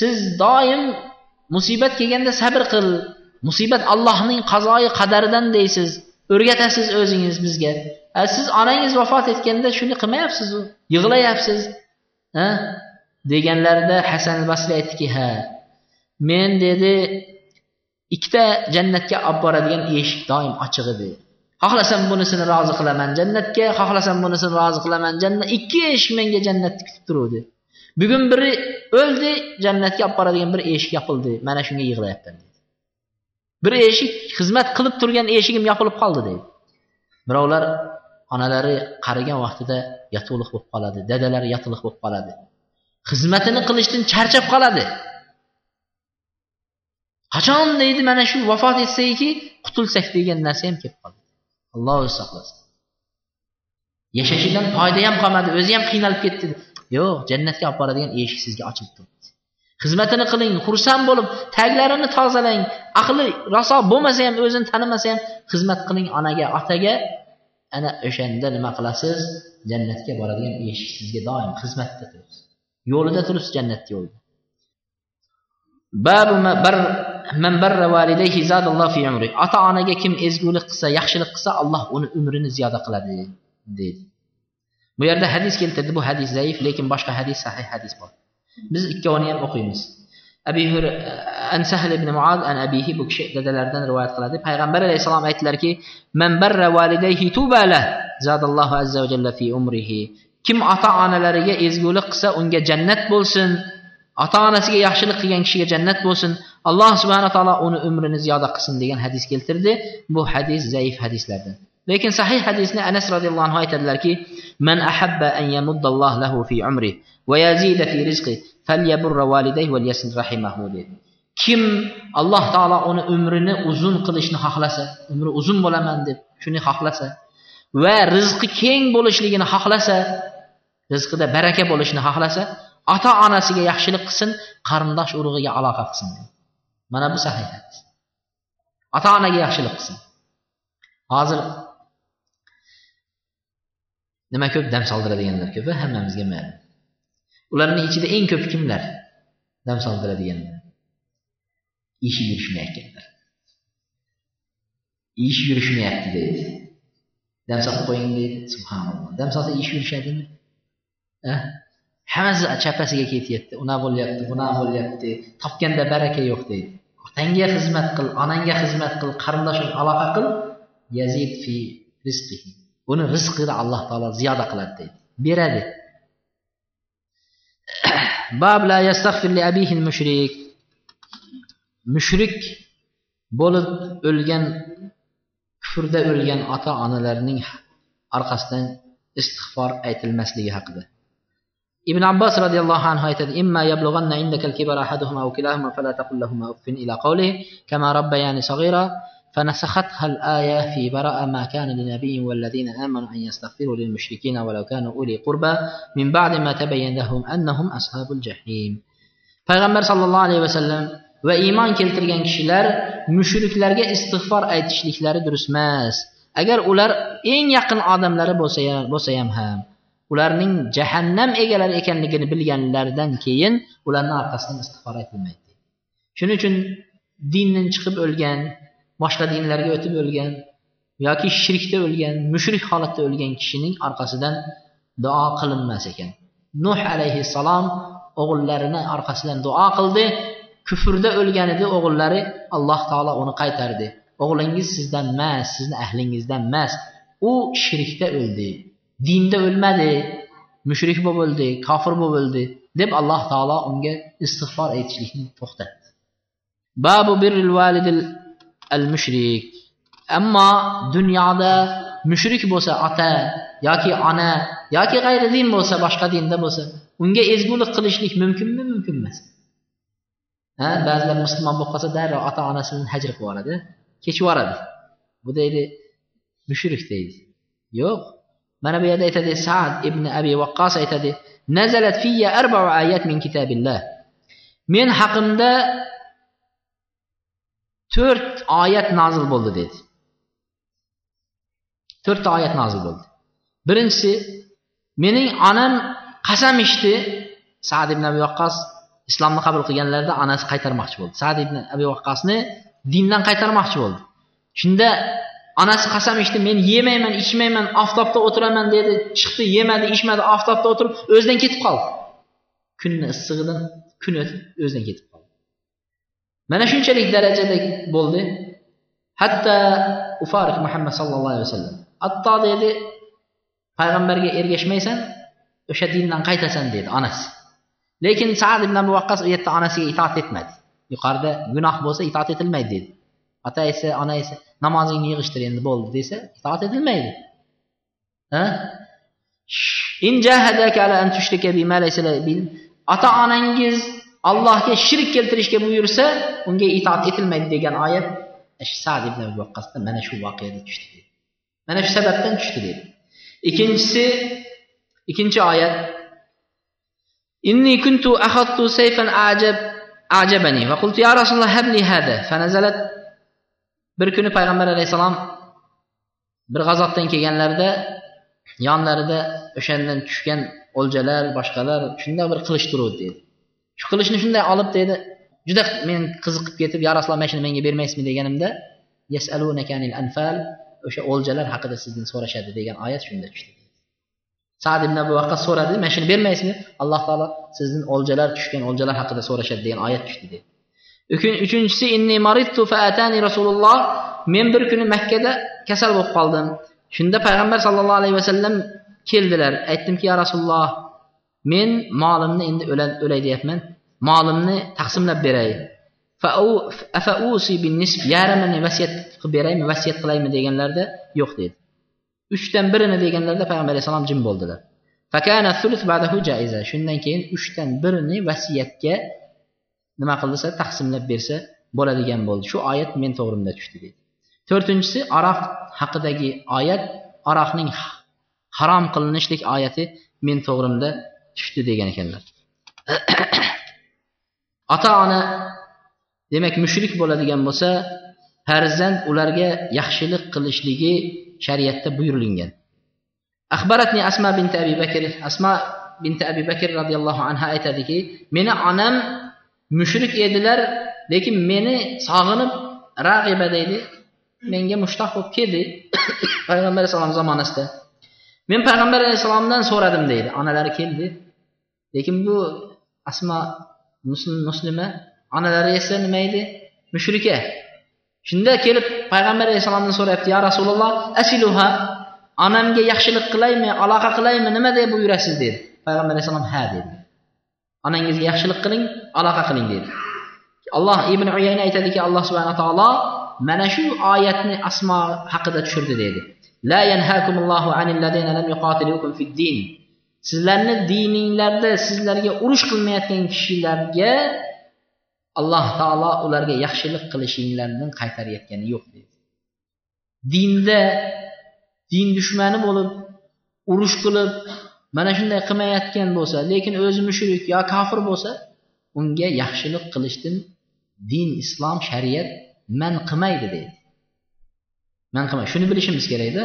siz doim musibat kelganda sabr qil. Musibat allohning qazoyi qadaridan deysiz. O'rgatasiz o'zingiz bizga. Siz onangiz vafot etganda shuni qilmayapsizu? Yig'layapsiz. Ha? Deganlarida hasan al basriy aytdiki ha men dedi ikkita jannatga olib boradigan eshik doim ochiq edi. Xohlasam bunisini rozi qilaman jannatga xohlasam bunisini rozi qilaman jannat ikki eshik menga jannatni kutib turuvdi. Bugun biri o'ldi jannatga olib boradigan bir eshik yopildi. Mana shunga yig'layapman dedi. Bir eshik xizmat qilib turgan eshigim yopilib qoldi deydi birovlar onalari qarigan vaqtida yotuvliq bo'lib qoladi dadalari yotiliq bo'lib qoladi. Xizmatini qilishdan charchab qoladi. Qachon deydi mana shu vafot etsakki qutulsak degan narsa ham kelib qoladi alloh o'zi saqlasin. Yashashidan foyda ham qolmadi o'zi ham qiynalib ketdi. Yo'q jannatga olib boradigan eshik sizga ochilib turibdi. Xizmatini qiling xursand bo'lib taglarini tozalang aqli raso bo'lmasa ham o'zini tanimasa ham xizmat qiling onaga otaga. Ana o'shanda nima qilasiz? Jannatga boradigan eshik sizga doim xizmatda turibsiz yo'lida turibsiz jannat yo'lida. Ota onaga kim ezgulik qilsa yaxshilik qilsa alloh uni umrini ziyoda qiladi deydi bu yerda hadis keltirdi bu hadis zaif lekin boshqa hadis sahih hadis bor biz ikkovini ham o'qiymiz abi an sahl ibn muad an abihi bu kishi dadalaridan rivoyat qiladi payg'ambar alayhissalom aytdilarki man barra validayhi tubala zadallohu azza va jalla fi umrihi kim ota onalariga ezgulik qilsa unga jannat bo'lsin ota onasiga yaxshilik qilgan kishiga jannat bo'lsin. Alloh subhana taolo uni umrini ziyoda qilsin degan hadis keltirdi. Bu hadis zaif hadislardan. Lekin sahih hadisni anas roziyallohu anhu aytadilarki man ahabba an yamuddalloh lahu fi umri va yazida fi rizqi falyaburra validayhi va yasil rahimahu. dedi. Kim alloh taolo uni umrini uzun qilishni xohlasa umri uzun bo'laman deb shuni xohlasa va rizqi keng bo'lishligini xohlasa rizqida baraka bo'lishini xohlasa Ata anəsiga yaxşılıq qılsın, qarındaş uruğuya əlaqə qılsın. Mənə bu səhih hədis. Ata anaya yaxşılıq qılsın. Hazır Nəmə köp dəm saldıra deyənlər köpə, həmməmizə məlum. Onların içində ən köp kimlər? Dəm saldıra deyənlər. İş yürüşünə gəlir. İş yürüşünə yetdi deyir. Dəm salıb qoyun deyir, subhanallah. Dəm salsa iş yürüşədimi? Hə? Hammasi chapasiga ketyapti. Unaqa bo'lyapti bunaqa bo'lyapti. Topganda baraka yo'q deydi. Otangga xizmat qil onangga xizmat qil qarindoshing aloqa qil. Yazid fi rizqi uni rizqida alloh taolo ziyoda qiladi deydi. Beradi. Bab la yastag'fir li abihi mushrik mushrik bo'lib o'lgan kufrda o'lgan ota onalarning orqasidan istig'for aytilmasligi haqida. ابن عباس رضي الله عنه يتد إما يبلغن عندك الكبر أحدهما أو كلاهما فلا تقل لهما أف إلى قوله كما ربيان صغيرا فنسختها الآية في براء ما كان لنبي والذين آمنوا أن يستغفروا للمشركين ولو كانوا أولي قربى من بعد ما تبين لهم أنهم أصحاب الجحيم. فيغمر صلى الله عليه وسلم وإيمان كيلتلغن كشلر مشرك لرغة استغفار أيتشلك لرغة درس ماس أجر أولر إن يقن آدم لرغة بوسيام هام ularning jahannam egalari ekanligini bilganlaridan keyin ularni orqasidan istig'for aytilmaydi shuning uchun dindan chiqib o'lgan boshqa dinlarga o'tib o'lgan yoki shirkda o'lgan mushrik holatda o'lgan kishining orqasidan duo qilinmas ekan. Nuh alayhissalom o'g'illarini orqasidan duo qildi kufrda o'lgan edi o'g'illari alloh taolo uni qaytardi. O'g'lingiz sizdan emas sizni ahlingizdan emas u shirkda o'ldi. Dinda o'lmadi mushrik bo'lib o'ldi kofir bo'lib o'ldi deb alloh taolo unga istig'for aytishlikni to'xtatdi. Babu birril validil al mushrik ammo dunyoda mushrik bo'lsa ota yoki ona yoki g'ayri din bo'lsa boshqa dinda bo'lsa unga ezgulik qilishlik mumkinmi mumkin emas. Ha ba'zilar musulmon bo'lib qolsa darrov ota onasi bilan hajr qilib yuboradi kechib yuboradi. Bu deydi mushrik deydi. Yo'q mana bu yerda aytadi sad ibn abi vaqqos aytadi nazalat fiyya arba'u ayat min kitabillah. Men haqimda to'rt oyat nozil bo'ldi dedi. To'rtta oyat nozil bo'ldi. Birinchisi mening onam qasam ichdi. Sad ibn abi vaqqos islomni qabul qilganlarida onasi qaytarmoqchi bo'ldi. Sad ibn abi vaqqosni dindan qaytarmoqchi bo'ldi. Shunda onasi qasam ichdi men yemayman ichmayman oftobda o'tiraman dedi. Chiqdi yemadi ichmadi oftobda o'tirib o'zidan ketib qoldi. Kunni issig'idan kun o'tib o'zidan ketib qoldi. Mana shunchalik darajada bo'ldi. Hatto ufariq muhammad sallallohu alayhi vasallam hatto dedi payg'ambarga ergashmaysan o'sha dindan qaytasan dedi onasi. Lekin sad ibn abu vaqqas u yerda onasiga itoat etmadi. Yuqorida gunoh bo'lsa itoat etilmaydi dedi. Ota esa ona esa namozingni yig'ishtir endi bo'ldi desa itoat etilmaydi ota onangiz allohga shirk keltirishga buyursa unga itoat etilmaydi degan oyat sad ibn vaqqosda mana shu voqeada tushdi deydi mana shu sababdan tushdi deydi ikkinchisi ikkinchi oyat inni kuntu akhadtu sayfan ajab ajabani va qultu ya rasululloh habli hada fanazalat bir kuni payg'ambar alayhissalom bir g'azotdan kelganlarida yonlarida o'shandan tushgan o'ljalar boshqalar shunday bir qilich turuvdi dedi. Shu qilichni shunday olib dedi juda men qiziqib ketib yo rasululloh mana shuni menga bermaysizmi? deganimda anfal o'sha o'ljalar haqida sizdan so'rashadi degan oyat shunda tushdi. Sad ibn abu vaqqas so'radi mana shuni bermaysizmi? Alloh taolo sizdan o'ljalar tushgan o'ljalar haqida so'rashadi degan oyat tushdi dedi. Uchinchisi inni maridtu faatani rasululloh men bir kuni makkada kasal bo'lib qoldim. Shunda payg'ambar sallallohu alayhi vasallam keldilar. Aytdimki ya rasululloh men molimni endi o'lay deyapman. Molimni taqsimlab beray. Yarmini vasiyat qilib beraymi vasiyat qilaymi? deganlarida yo'q dedi. Uchdan birini deganlarida payg'ambar alayhissalom jim bo'ldilar. Shundan keyin uchdan birini vasiyatga nima qilsa taqsimlab bersa bo'ladigan bo'ldi. Shu oyat men to'g'rimda tushdi deydi. To'rtinchisi aroq haqidagi oyat aroqning harom qilinishlik oyati men to'g'rimda tushdi degan ekanlar. Ota ona demak mushrik bo'ladigan bo'lsa farzand ularga yaxshilik qilishligi shariatda buyurilgan. Axbaratni asma binti abi bakr asma binti abi bakr roziyallohu anha aytadiki meni onam mushrik edilar lekin meni sog'inib rag'iba deydi. Menga mushtoq bo'lib keldi. Payg'ambar alayhissalom zamonasida. Men payg'ambar alayhissalomdan so'radim deydi. Onalari keldi. Lekin bu asma muslima onalari esa nima edi? Mushrika. Shunda kelib payg'ambar alayhissalomdan so'rayapti ya rasululloh asiluha? Onamga yaxshilik qilaymi aloqa qilaymi? Nima deb buyurasiz? dedi. Payg'ambar alayhissalom ha dedi. Onangizga yaxshilik qiling aloqa qiling dedi alloh ibn uyayna aytadiki alloh subhana taolo mana shu oyatni asmo haqida tushirdi deydi. La yanhakumullohu anil ladina lam yuqatilukum fid din. Sizlarni dininglarda sizlarga urush qilmayotgan kishilarga alloh taolo ularga yaxshilik qilishinglardan qaytarayotgani yo'q deydi. Dinda din dushmani bo'lib urush qilib mana shunday qilmayotgan bo'lsa lekin o'zi mushrik yo kofir bo'lsa unga yaxshilik qilishdan din islom shariat man qilmaydi deydi. Man qilmaydi. Shuni bilishimiz kerakda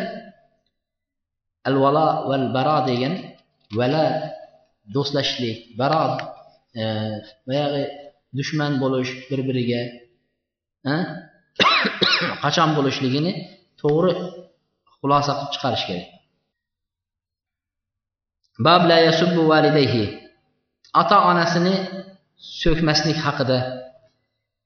al valo val baro degan vala do'stlashishlik baro e, boyagi dushman bo'lish bir biriga qachon bo'lishligini to'g'ri xulosa qilib chiqarish kerak. Bab la yasubbu valideyhi. Ata-anasını sövkməslik haqqıdır.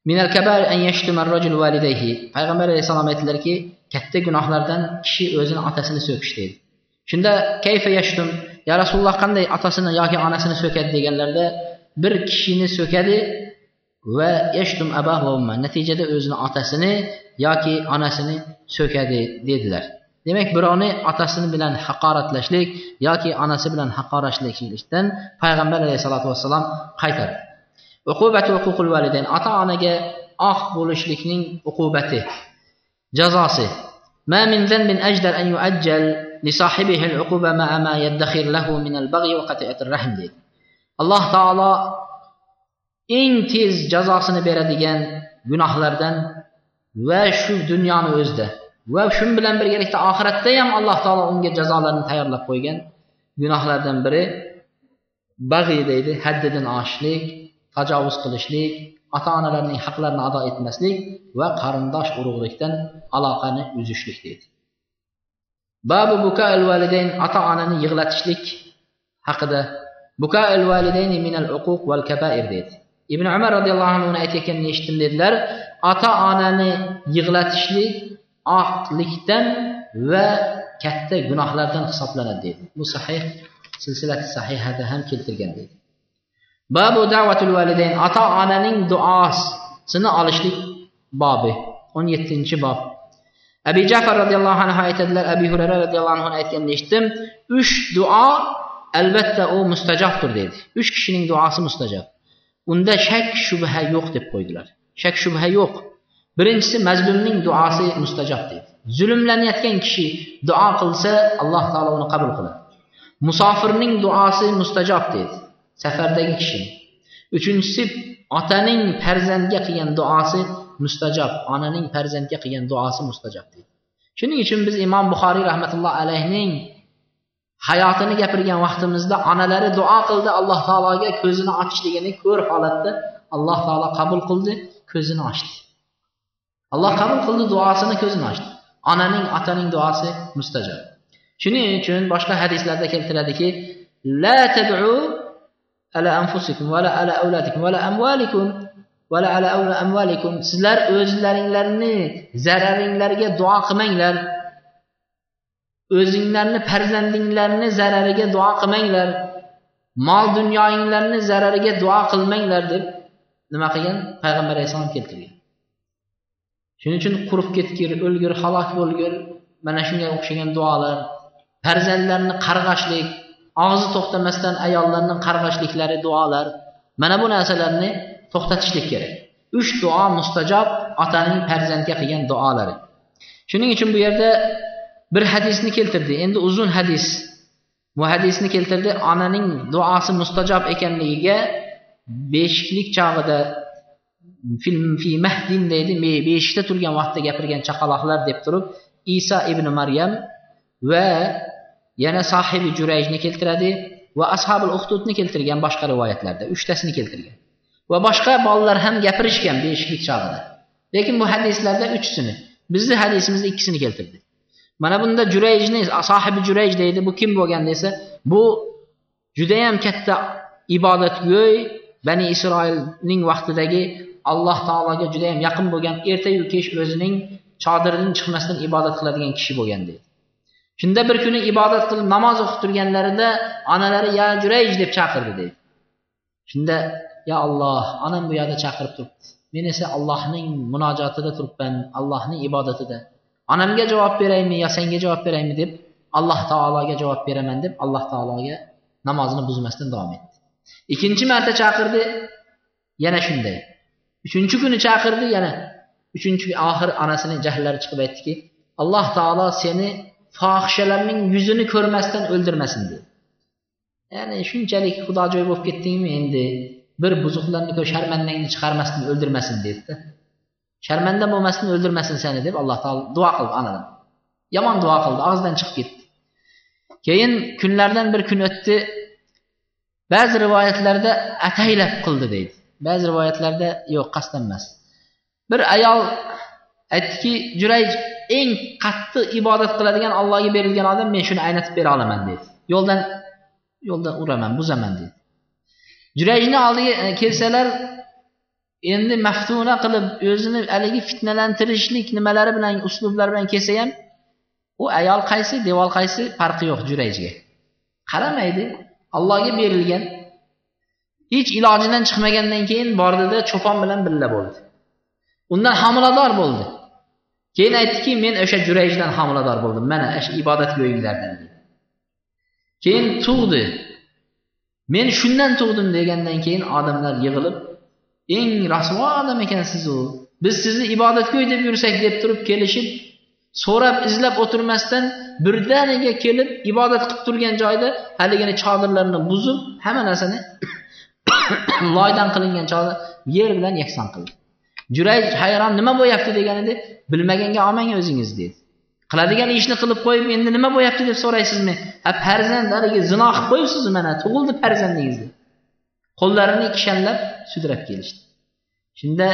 Minəl kəbər ən yəşdümər rəcul valideyhi. Peyğəmbər əleyhissalam etdilər ki, kətdə günahlardan kişi özünün atasını sövküşdür. Şunda keyfə yəşdüm? Ya Rasulullah qanday atasını ya ki anasını sökədi deyənlərdə bir kişini sökədi və yəşdüm əbah və Nəticədə özünü atasını ya ki anasını sökədi dedilər. demak birovni otasi bilan haqoratlashlik yoki onasi bilan haqoratlashlikdan payg'ambar alayhissalotu vassalom qaytardi ota onaga oq bo'lishlikning uqubati jazosi ما من ذنب أجدر أن يؤجل لصاحبه العقوبة مع ما يدخر له من البغي وقطيعة الرحم deydi alloh taolo eng tez jazosini beradigan gunohlardan va shu dunyoni o'zida va shu bilan birgalikda oxiratda ham alloh taolo unga jazolarni tayyorlab qo'ygan gunohlardan biri bag'iy deydi haddidan oshishlik tajovuz qilishlik ota onalarning haqlarini ado etmaslik va qarindosh urug'likdan aloqani uzishlik deydi. Babu buka validayn ota onani yig'latishlik haqida buka validayni minal uquq val kabair deydi. Ibn umar roziyallohu anhu aytayotganini eshitdim dedilar ota onani yig'latishlik artlikdən və kətdə günahlardan hesablanır deyir. Bu sahih silsilət sahihədə həm keltirgəndir. Babu davatul valideyn ata-ananın duasını alışlıq babı 17-ci bab. Əbi Cəfər radiyallahu anh ayət edilər, Əbi Hürərə radiyallahu anh ayət gəlmişdim. Üç dua əlbəttə o müstəcabdır dedi. Üç kişinin duası müstəcab. Onda şək şübhə yox deyib qoydular. Şək şübhə yox. Birinchisi mazlumning duosi mustajob deydi. Zulmlanayotgan kishi duo qilsa alloh taolo uni qabul qiladi. Musofirning duosi mustajob deydi safardagi kishi. Uchinchisi otaning farzandga qilgan duosi mustajob onaning farzandga qilgan duosi mustajob deydi. Shuning uchun biz imom buxoriy rahmatulloh alayhning hayotini gapirgan vaqtimizda onalari duo qildi alloh taologa ko'zini ochishligini ko'r holatda alloh taolo qabul qildi ko'zini ochdi. Alloh qabul qildi duosini ko'zini ochdi. Onaning otaning duosi mustajob shuning uchun boshqa hadislarda keltiradiki la tad'u ala anfusikum va ala auladikum va la amvalikum va ala ala amvalikum sizlar o'zlaringlarni zararinglarga duo qilmanglar. O'zinglarni farzandinglarni zarariga duo qilmanglar. Mol dunyoinglarni zarariga duo qilmanglar deb nima qilgan? Payg'ambar alayhissalom keltirgan. Shuning uchun qurib ketgir o'lgir halok bo'lgir. Mana shunga o'xshagan duolar. Farzandlarni qarg'ashlik og'zi to'xtamasdan ayollarni qarg'ashliklari duolar. Mana bu narsalarni to'xtatishlik kerak. Uch duo mustajob otaning farzandga qilgan duolari. Shuning uchun bu yerda bir hadisni keltirdi. Endi uzun hadis. Bu hadisni keltirdi. Onaning duosi mustajob ekanligiga beshiklik chog'ida deydi beshikda turgan vaqtda gapirgan chaqaloqlar deb turib iso ibn maryam va yana sohibi jurayjni keltiradi va ashabul uxtudni keltirgan boshqa rivoyatlarda uchtasini keltirgan. Va boshqa bolalar ham gapirishgan beshiklik chog'ida lekin bu hadislarda uchisini bizni hadisimizda ikkisini keltirdi. Mana bunda jurayjni sohibi jurayj deydi bu kim bo'lgan desa bu judayam katta ibodatgo'y bani isroilning vaqtidagi alloh taologa judayam yaqin bo'lgan ertayu kech o'zining chodiridan chiqmasdan ibodat qiladigan kishi bo'lgan deydi. Shunda bir kuni ibodat qilib namoz o'qib turganlarida onalari ya jurayj deb chaqirdi deydi. Shunda ya alloh onam bu yoqda chaqirib turibdi. Men esa allohning munojotida turibman allohning ibodatida. Onamga javob beraymi yo senga javob beraymi? deb alloh taologa javob beraman deb alloh taologa namozini buzmasdan davom etdi. Ikkinchi marta chaqirdi yana shunday. Uchinchi kuni chaqirdi yana uchinchi oxiri onasini jahllari chiqib aytdiki alloh taolo seni fohishalarning yuzini ko'rmasdan o'ldirmasin dedi. Ya'ni shunchalik xudojo'y bo'lib ketdingmi endi? Bir buzuqlarni sharmandangni chiqarmasdan o'ldirmasin dedida sharmanda bo'lmasin o'ldirmasin seni deb alloh taolo duo qildi onadan yomon duo qildi og'zidan chiqib ketdi keyin kunlardan bir kun o'tdi ba'zi rivoyatlarda ataylab qildi deydi. Ba'zi rivoyatlarda yo'q qasddan emas. Bir ayol aytdiki jurayj eng qattiq ibodat qiladigan allohga berilgan odam men shuni aynatib bera olaman dedi. Yo'ldan yo'lda uraman buzaman dedi. Jurayjni oldiga e, kelsalar endi maftuna qilib o'zini haligi fitnalantirishlik nimalari bilan uslublar bilan kelsa ham u ayol qaysi devor qaysi farqi yo'q jurayjga. Qaramaydi allohga berilgan hech ilojidan chiqmagandan keyin bordida cho'pon bilan birga bo'ldi. Undan homilador bo'ldi. Keyin aytdiki men o'sha jurayjdan homilador bo'ldim. Mana shu ibodatgo'yinglardan keyin tug'di. Men shundan tug'dim degandan keyin odamlar yig'ilib eng rasvo odam ekansiz u. Biz sizni ibodatgo'y deb yursak deb turib kelishib so'rab izlab o'tirmasdan birdaniga kelib ibodat qilib turgan joyda haligini chodirlarni buzib hamma narsani loydan qilingan chodir yer bilan yakson qildi. Juray hayron nima bo'lyapti deganida bilmaganga olmang o'zingiz dedi. Qiladigan ishni qilib qo'yib endi nima bo'lyapti deb so'raysizmi? Ha farzand haligi zino qilib qo'yibsiz mana tug'ildi farzandingiz deb qo'llarini kishanlab sudrab kelishdi. Shunda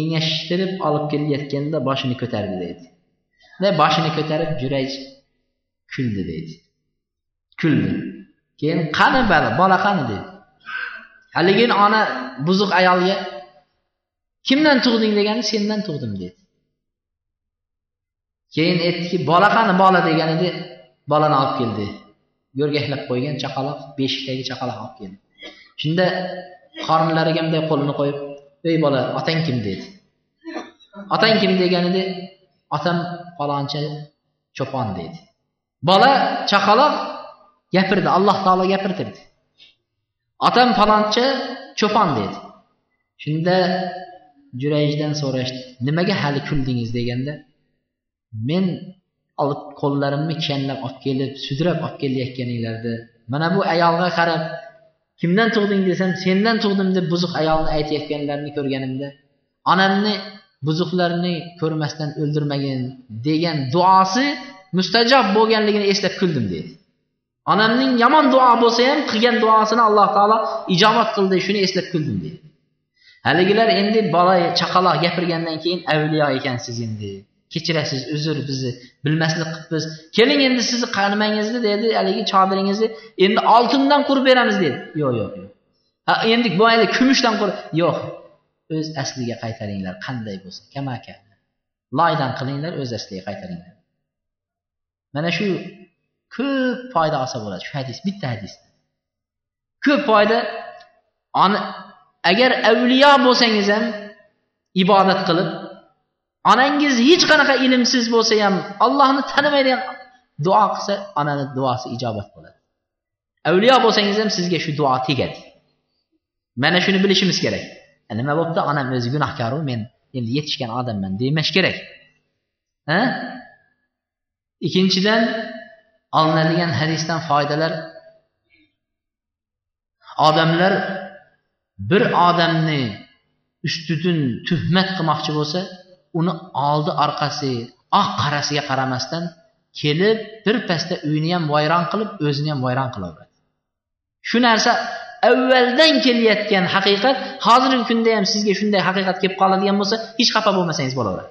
engashtirib olib kelayotganda boshini ko'tardi deydi boshini ko'tarib juray kuldi deydi kuldi. Keyin qani bola bola qani dedi. Haligi ona buzuq ayolga kimdan tug'ding? degani sendan tug'dim dedi. Keyin aytdiki bola qani bola? degan edi bolani olib keldi. Yo'rgaklab qo'ygan chaqaloq beshikdagi chaqaloq olib keldi. Shunda qornlariga bunday qo'lini qo'yib ey bola otang kim? dedi. Otang kim? degan edi otam falonchi cho'pon dedi. Bola chaqaloq gapirdi alloh taolo gapirtirdi. Otam falonchi cho'pon dedi. Shunda jurayjdan so'rashdi. Nimaga hali kuldingiz deganda men olib qo'llarimni kishanlab olib kelib sudrab olib kelayotganinglarda mana bu ayolga qarab kimdan tug'ding desam sendan tug'dim deb buzuq ayolni aytayotganlarini ko'rganimda onamni buzuqlarni ko'rmasdan o'ldirmagin degan duosi mustajob bo'lganligini eslab kuldim deydi onamning yomon duo bo'lsa ham qilgan duosini alloh taolo ijobat qildi shuni eslab kuldim deydi haligilar endi bola chaqaloq gapirgandan keyin avliyo ekansiz endi. Kechirasiz uzr bizni bilmaslik qilibmiz keling endi sizni qanimangizni dedi haligi chodiringizni endi oltindan qurib beramiz dedi. Yo'q yo'q yo'q ha endi boyagi kumushdan qurib yo'q o'z asliga qaytaringlar qanday bo'lsa kamaka loydan qilinglar o'z asliga qaytaringlar. Mana shu ko'p foyda olsa bo'ladi. Shu hadis bitta hadis. Ko'p foyda agar avliyo bo'lsangiz ham ibodat qilib onangiz hech qanaqa ilmsiz bo'lsa ham ollohni tanimaydigan duo qilsa onani duosi ijobat bo'ladi. Avliyo bo'lsangiz ham sizga shu duo tegadi. Mana shuni bilishimiz kerak. Nima bo'libdi onam o'zi gunohkoru men endi yetishgan odamman demash kerak. Ha? İkkinchidan olinadigan hadisdan foydalar. Odamlar bir odamni ustidan tuhmat qilmoqchi bo'lsa uni oldi orqasi oq qarasiga qaramasdan kelib birpasda uyini ham vayron qilib o'zini ham vayron qilaveradi. Shu narsa avvaldan kelayotgan haqiqat hozirgi kunda ham sizga shunday haqiqat kelib qoladigan bo'lsa hech xafa bo'lmasangiz bo'laveradi.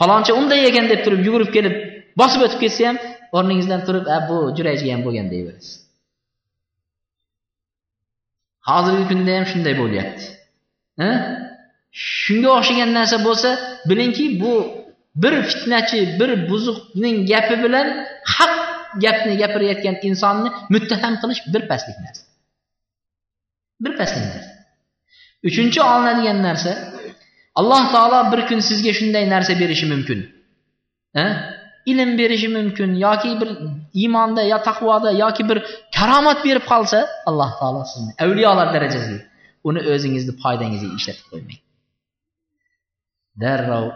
Falonchi unday ekan deb turib yugurib kelib bosib o'tib ketsa ham o'rningizdan turib bu juraychiga ham bo'lgan deyverasiz hozirgi kunda ham shunday bo'lyapti. Shunga o'xshagan narsa bo'lsa bilingki bu bir fitnachi bir buzuqning gapi bilan haq gapni gapirayotgan insonni muttaham qilish bir pastlik narsa. Bir pastlik narsa. Uchinchi olinadigan narsa alloh taolo bir kun sizga shunday narsa berishi mumkin. Ilm berishi mumkin yoki bir iymonda yo taqvoda yoki bir karomat berib qolsa alloh taolo sizni avliyolar darajasiga uni o'zingizni foydangizga ishlatib qo'ymang. Darrov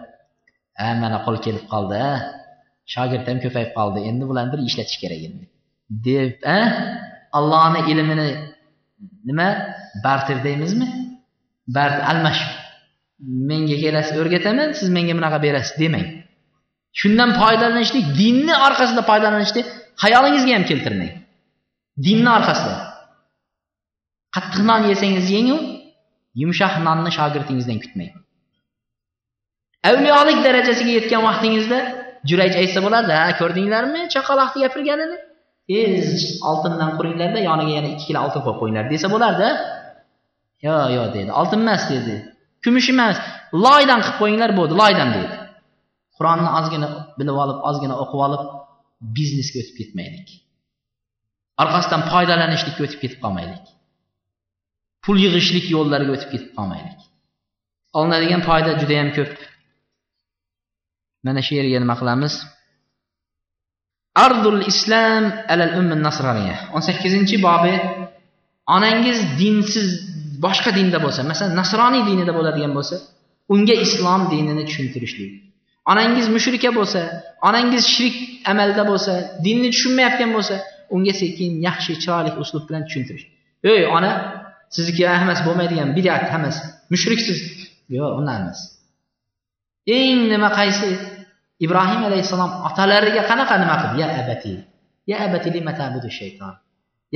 a mana qo'l kelib qoldi a shogird ham ko'payib qoldi endi bularni bir ishlatish kerak endi. Deb a allohni ilmini nima barter deymizmi bart almash menga kelasiz o'rgataman siz menga bunaqa berasiz demang. Shundan foydalanishlik dinni orqasida foydalanishlik xayolingizga ham keltirmang. Dinni orqasida. Qattiq non yesangiz yengu yumshoq nonni shogirdingizdan kutmang. Avliyolik darajasiga yetgan vaqtingizda juraych aytsa bo'lardi ha ko'rdinglarmi? Chaqaloqni gapirganini? Tez oltindan quringlarda yoniga yana ikki kilo oltin qo'yib qo'yinglar desa bo'lardi. Yo'q yo'q dedi. Oltin emas dedi. Kumush emas loydan qilib qo'yinglar bo'ldi. Loydan dedi. Qur'onni ozgina bilib olib ozgina o'qib olib biznesga o'tib ketmaylik. Orqasidan foydalanishlikka o'tib ketib qolmaylik. Pul yig'ishlik yo'llariga o'tib ketib qolmaylik. Olinadigan foyda judayam ko'p. Mana shu yerga nima qilamiz? Ardul islam alal ummi nasroniya o'n sakkizinchi bobi onangiz dinsiz boshqa dinda bo'lsa masalan nasroniy dinida bo'ladigan bo'lsa unga islom dinini tushuntirishlik. Onangiz mushrika bo'lsa onangiz shirk amalda bo'lsa dinni tushunmayotgan bo'lsa unga sekin yaxshi chiroyli uslub bilan tushuntirish. Ey ona sizniki hammasi bo'lmaydigan bidat hammasi. Mushriksiz. Yo'q undan emas. Eng nima qaysi? Ibrohim alayhissalom otalariga qanaqa nima qildi? Ya abati ya abati lima tabudu shayton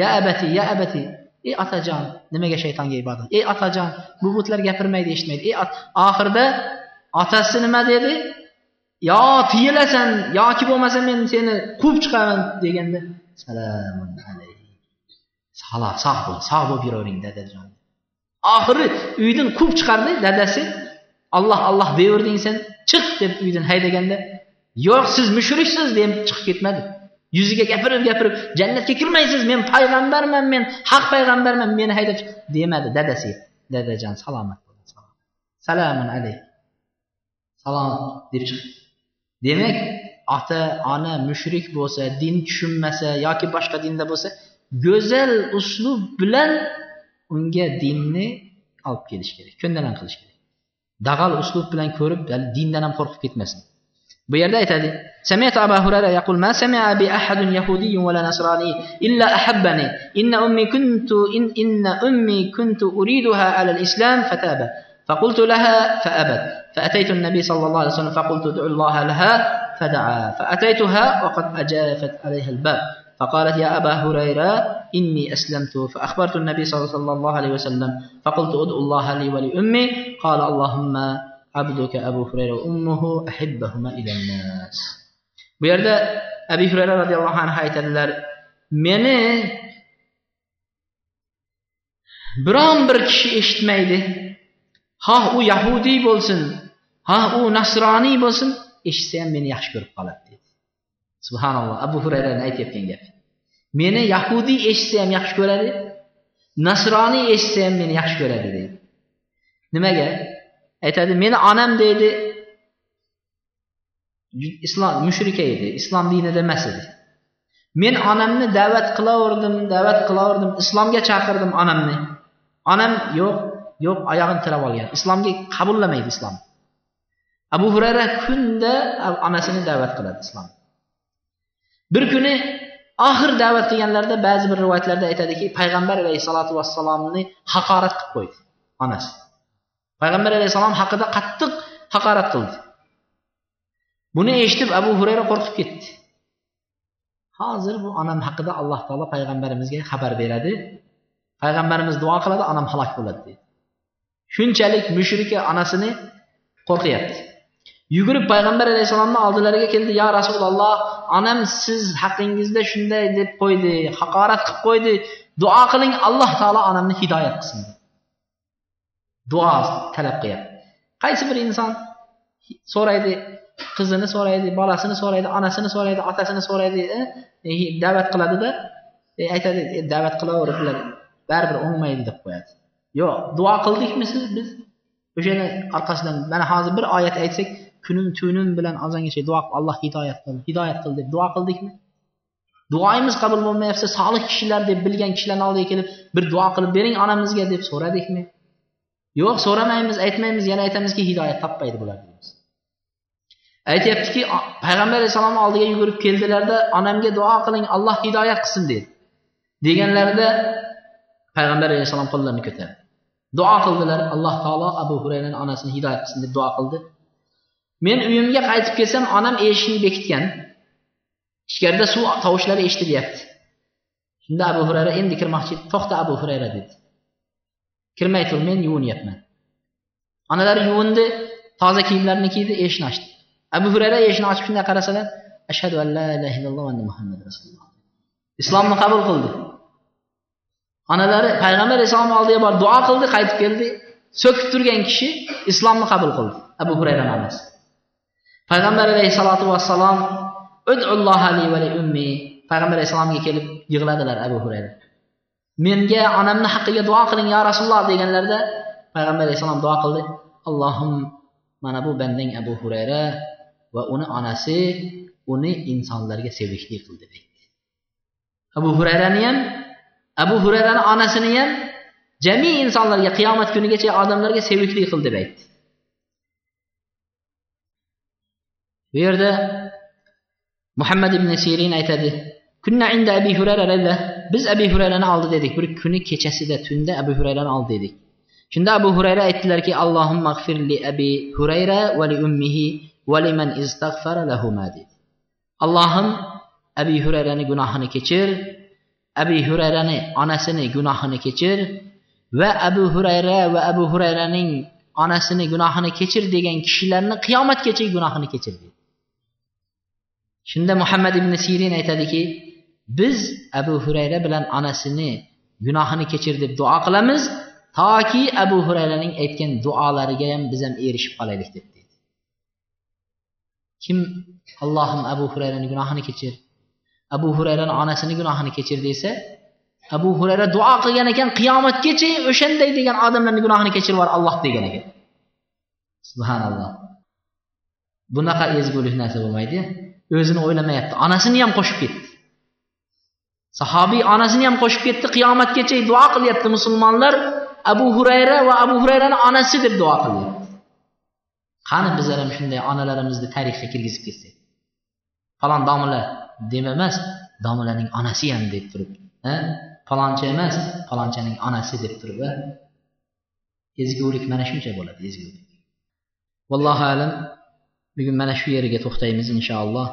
ya abati ya abati. Ey otajon nimaga shaytonga ibodat ey otajon bu butlar gapirmaydi eshitmaydi. Ey oxirida otasi nima dedi? Yo tiyilasan yoki bo'lmasa men seni quvib chiqaman deganda salamun saloh sog' bo'l sog' bo'lib yuravering dadajon. Oxiri uydan quvib chiqardi dadasi. Olloh olloh deyverding sen chiq deb uydan haydaganda yo'q siz mushriksiz deb chiqib ketmadi. Yuziga gapirib gapirib jannatga kirmaysiz men payg'ambarman men haq payg'ambarman meni haydab demadi dadasi. Dadajon salomat bo'ling salomun alayk salom deb chiqdi. demak ota ona mushrik bo'lsa din tushunmasa yoki boshqa dinda bo'lsa go'zal uslub bilan unga dinni olib kelish kerak ko'ndalang qilish kerak dag'al uslub bilan ko'rib dindan ham qo'rqib ketmasin bu yerda aytadi سمعت أبا هريرة يقول ما سمع بأحد يهودي ولا نصراني إلا أحبني إن أمي كنت إن, إن أمي كنت أريدها على الإسلام فتاب فقلت لها فأبت. فأتيت النبي صلى الله عليه وسلم فقلت ادعو الله لها فدعا. فأتيتها وقد أجافت عليها الباب. فقالت يا أبا هريرة إني أسلمت. فأخبرت النبي صلى الله عليه وسلم. فقلت ادعو الله لي ولأمي. قال اللهم عبدك أبو هريرة وأمه أحبهما إلى الناس. Bu yerda abi hurayra roziyallohu anhu aytadilar meni biron bir kishi eshitmaydi. Ha u yahudiy bo'lsin. Ha u nasroniy bo'lsin. Eshitsa ham meni yaxshi ko'rib qoladi dedi. Subhanalloh. Abu hurayrani aytayotgan gapi meni yahudiy eshitsa ham yaxshi ko'radi nasroniy eshitsa ham meni yaxshi ko'radi deydi nimaga? Aytadi meni onam deydi islom mushrika edi islom dinida emas edi. Men onamni da'vat qilaverdim da'vat qilaverdim islomga chaqirdim onamni. Onam yo'q yo'q oyog'ini tirab olgan. Islomga qabullamaydi islom. Abu hurayra kunda onasini da'vat qiladi islom. Bir kuni oxir da'vat qilganlarida ba'zi bir rivoyatlarda aytadiki payg'ambar alayhissalotu vassalomni haqorat qilib qo'ydi onasi. Payg'ambar alayhissalom haqida qattiq haqorat qildi. Buni eshitib abu hurayra qo'rqib ketdi. Hozir bu onam haqida alloh taolo payg'ambarimizga xabar beradi. Payg'ambarimiz duo qiladi onam halok bo'ladi deydi shunchalik mushrika onasini qo'rqyapti. Yugurib payg'ambar alayhissalomni oldilariga keldi yo rasululloh onam siz haqingizda shunday deb qo'ydi haqorat qilib qo'ydi. Duo qiling alloh taolo onamni hidoyat qilsin. Duo talab qilyapti qaysi bir inson so'raydi qizini so'raydi bolasini so'raydi onasini so'raydi otasini so'raydi e, e, da'vat qiladida e, aytadi da'vat qilaveribdilar baribir o'ngmaydi deb qo'yadi. Yo'q duo qildikmi siz biz? O'shani orqasidan mana hozir bir oyat aytsak kunim tunim bilan ozongacha duo qilib alloh hidoyat qil hidoyat qil deb duo qildikmi? Duoyimiz qabul bo'lmayapsa solih kishilar deb bilgan kishilarni oldiga kelib bir duo qilib bering onamizga deb so'radikmi? Yo'q so'ramaymiz aytmaymiz yana aytamizki hidoyat topmaydi bular deymiz. Aytyaptiki payg'ambar alayhissalomni oldiga yugurib keldilarda onamga duo qiling alloh hidoyat qilsin dedi. Deganlarida payg'ambar alayhissalom qo'llarini ko'tardi. Duo qildilar. Alloh taolo abu hurayrani onasini hidoyat qilsin deb duo qildi. Men uyimga qaytib kelsam onam eshikni bekitgan. Ichkarida suv tovushlari eshitilyapti. Shunda abu hurayra endi kirmoqchi to'xta abu hurayra dedi. Kirmay tur men yuvinyapman. Onalari yuvindi toza kiyimlarini kiydi eshikni ochdi. Abu hurayra eshikni ochib shunday qarasalar ashhadu an la ilaha illalloh va muhammad rasululloh. Islomni qabul qildi. Onalari payg'ambar alayhissalomni oldiga borib duo qildi qaytib keldi. So'kib turgan kishi islomni qabul qildi. Abu hurayra onasi. Payg'ambar alayhissalotu vassalom payg'ambar alayhissalomga kelib yig'ladilar abu hurayra. Menga onamni haqqiga duo qiling yo rasululloh deganlarida payg'ambar alayhissalom duo qildi. Allohim mana bu bandang abu hurayra va uni onasi uni insonlarga sevikli qildi deydi abu hurayrani ham abu hurayrani onasini ham jami insonlarga qiyomat kunigacha odamlarga sevikli qil deb aytdi. Bu yerda muhammad ibn sirin aytadi kunna inda abi hurayra biz abi hurayrani oldi dedik bir kuni kechasida tunda abu hurayrani oldi dedik. Shunda abu hurayra aytdilarki allohimma g'firli abi hurayra va li ummihi va liman istag'fara lahuma dedi. Allohim abi hurayrani gunohini kechir abi hurayrani onasini gunohini kechir va abu hurayra va abu hurayraning onasini gunohini kechir degan kishilarni qiyomatgacha gunohini kechir dedi. Shunda muhammad ibn sirin aytadiki biz abu hurayra bilan onasini gunohini kechir deb duo qilamiz toki abu hurayraning aytgan duolariga ham biz ham erishib qolaylik deb deydi kim allohim abu hurayrani gunohini kechir abu hurayrani onasini gunohini kechir desa abu hurayra duo qilgan ekan qiyomatgacha o'shanday degan odamlarni gunohini kechirib yubor alloh degan ekan. Subhanalloh. Bunaqa ezgulik narsa bo'lmaydi. O'zini o'ylamayapti. Onasini ham qo'shib ketdi. Sahobiy onasini ham qo'shib ketdi qiyomatgacha duo qilyapti musulmonlar. Abu hurayra va abu hurayrani onasi deb duo qilyapti. Qani bizlar ham shunday onalarimizni tarixga kirgizib ketsak? Falon domla dema emas domlaning onasi ham deb turib faloncha emas falonchaning onasi deb turib ezgulik mana shuncha bo'ladi ezgulik. Vallohu alam bugun mana shu yeriga to'xtaymiz inshaalloh.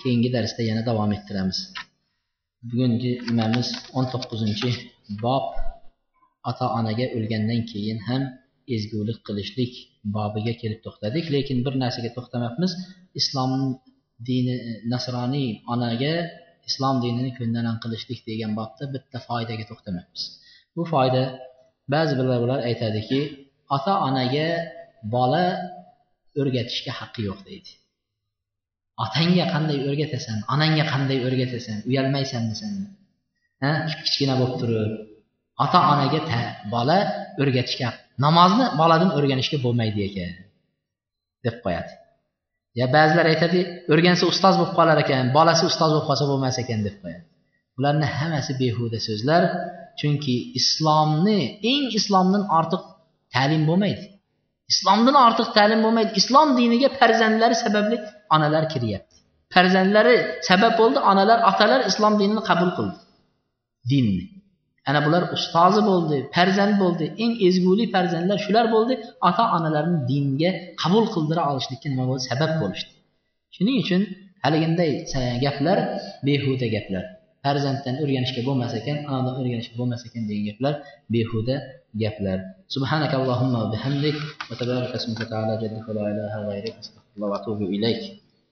Keyingi darsda yana davom ettiramiz. Bugungi nimamiz o'n to'qqizinchi bob. Ota onaga o'lgandan keyin ham ezgulik qilishlik bobiga kelib to'xtadik lekin bir narsaga to'xtamabmiz islom dini e, nasroniy onaga islom dinini ko'ndalang qilishlik degan bobda bitta foydaga to'xtamaymiz. Bu foyda ba'zi birovlar aytadiki ota onaga bola o'rgatishga haqqi yo'q deydi. Otangga qanday o'rgatasan onangga qanday o'rgatasan uyalmaysanmi sen ha kichkina bo'lib turib ota onaga bola o'rgatishga namozni boladan o'rganishga bo'lmaydi ekan deb qo'yadi. Ya ba'zilar aytadi o'rgansa ustoz bo'lib qolar ekan bolasi ustoz bo'lib qolsa bo'lmas ekan deb qo'yadi. Bularni hammasi behuda so'zlar chunki islomni eng islomdan ortiq ta'lim bo'lmaydi. Islomdan ortiq ta'lim bo'lmaydi. Islom diniga farzandlari sababli onalar kiryapti. Farzandlari sabab bo'ldi onalar otalar islom dinini qabul qildi. Dinni ana bular ustozi bo'ldi farzand bo'ldi eng ezguli farzandlar shular bo'ldi ota onalarni dinga qabul qildira olishlikka nima bo'ldi sabab bo'lishdi shuning uchun haliginday gaplar behuda gaplar farzanddan o'rganishga bo'lmas ekan onadan o'rganishga bo'lmas ekan degan gaplar behuda gaplar سبحانك اللهم وبحمدك وتبارك اسمك تعالى جدك ولا اله غيرك استغفر الله واتوب اليك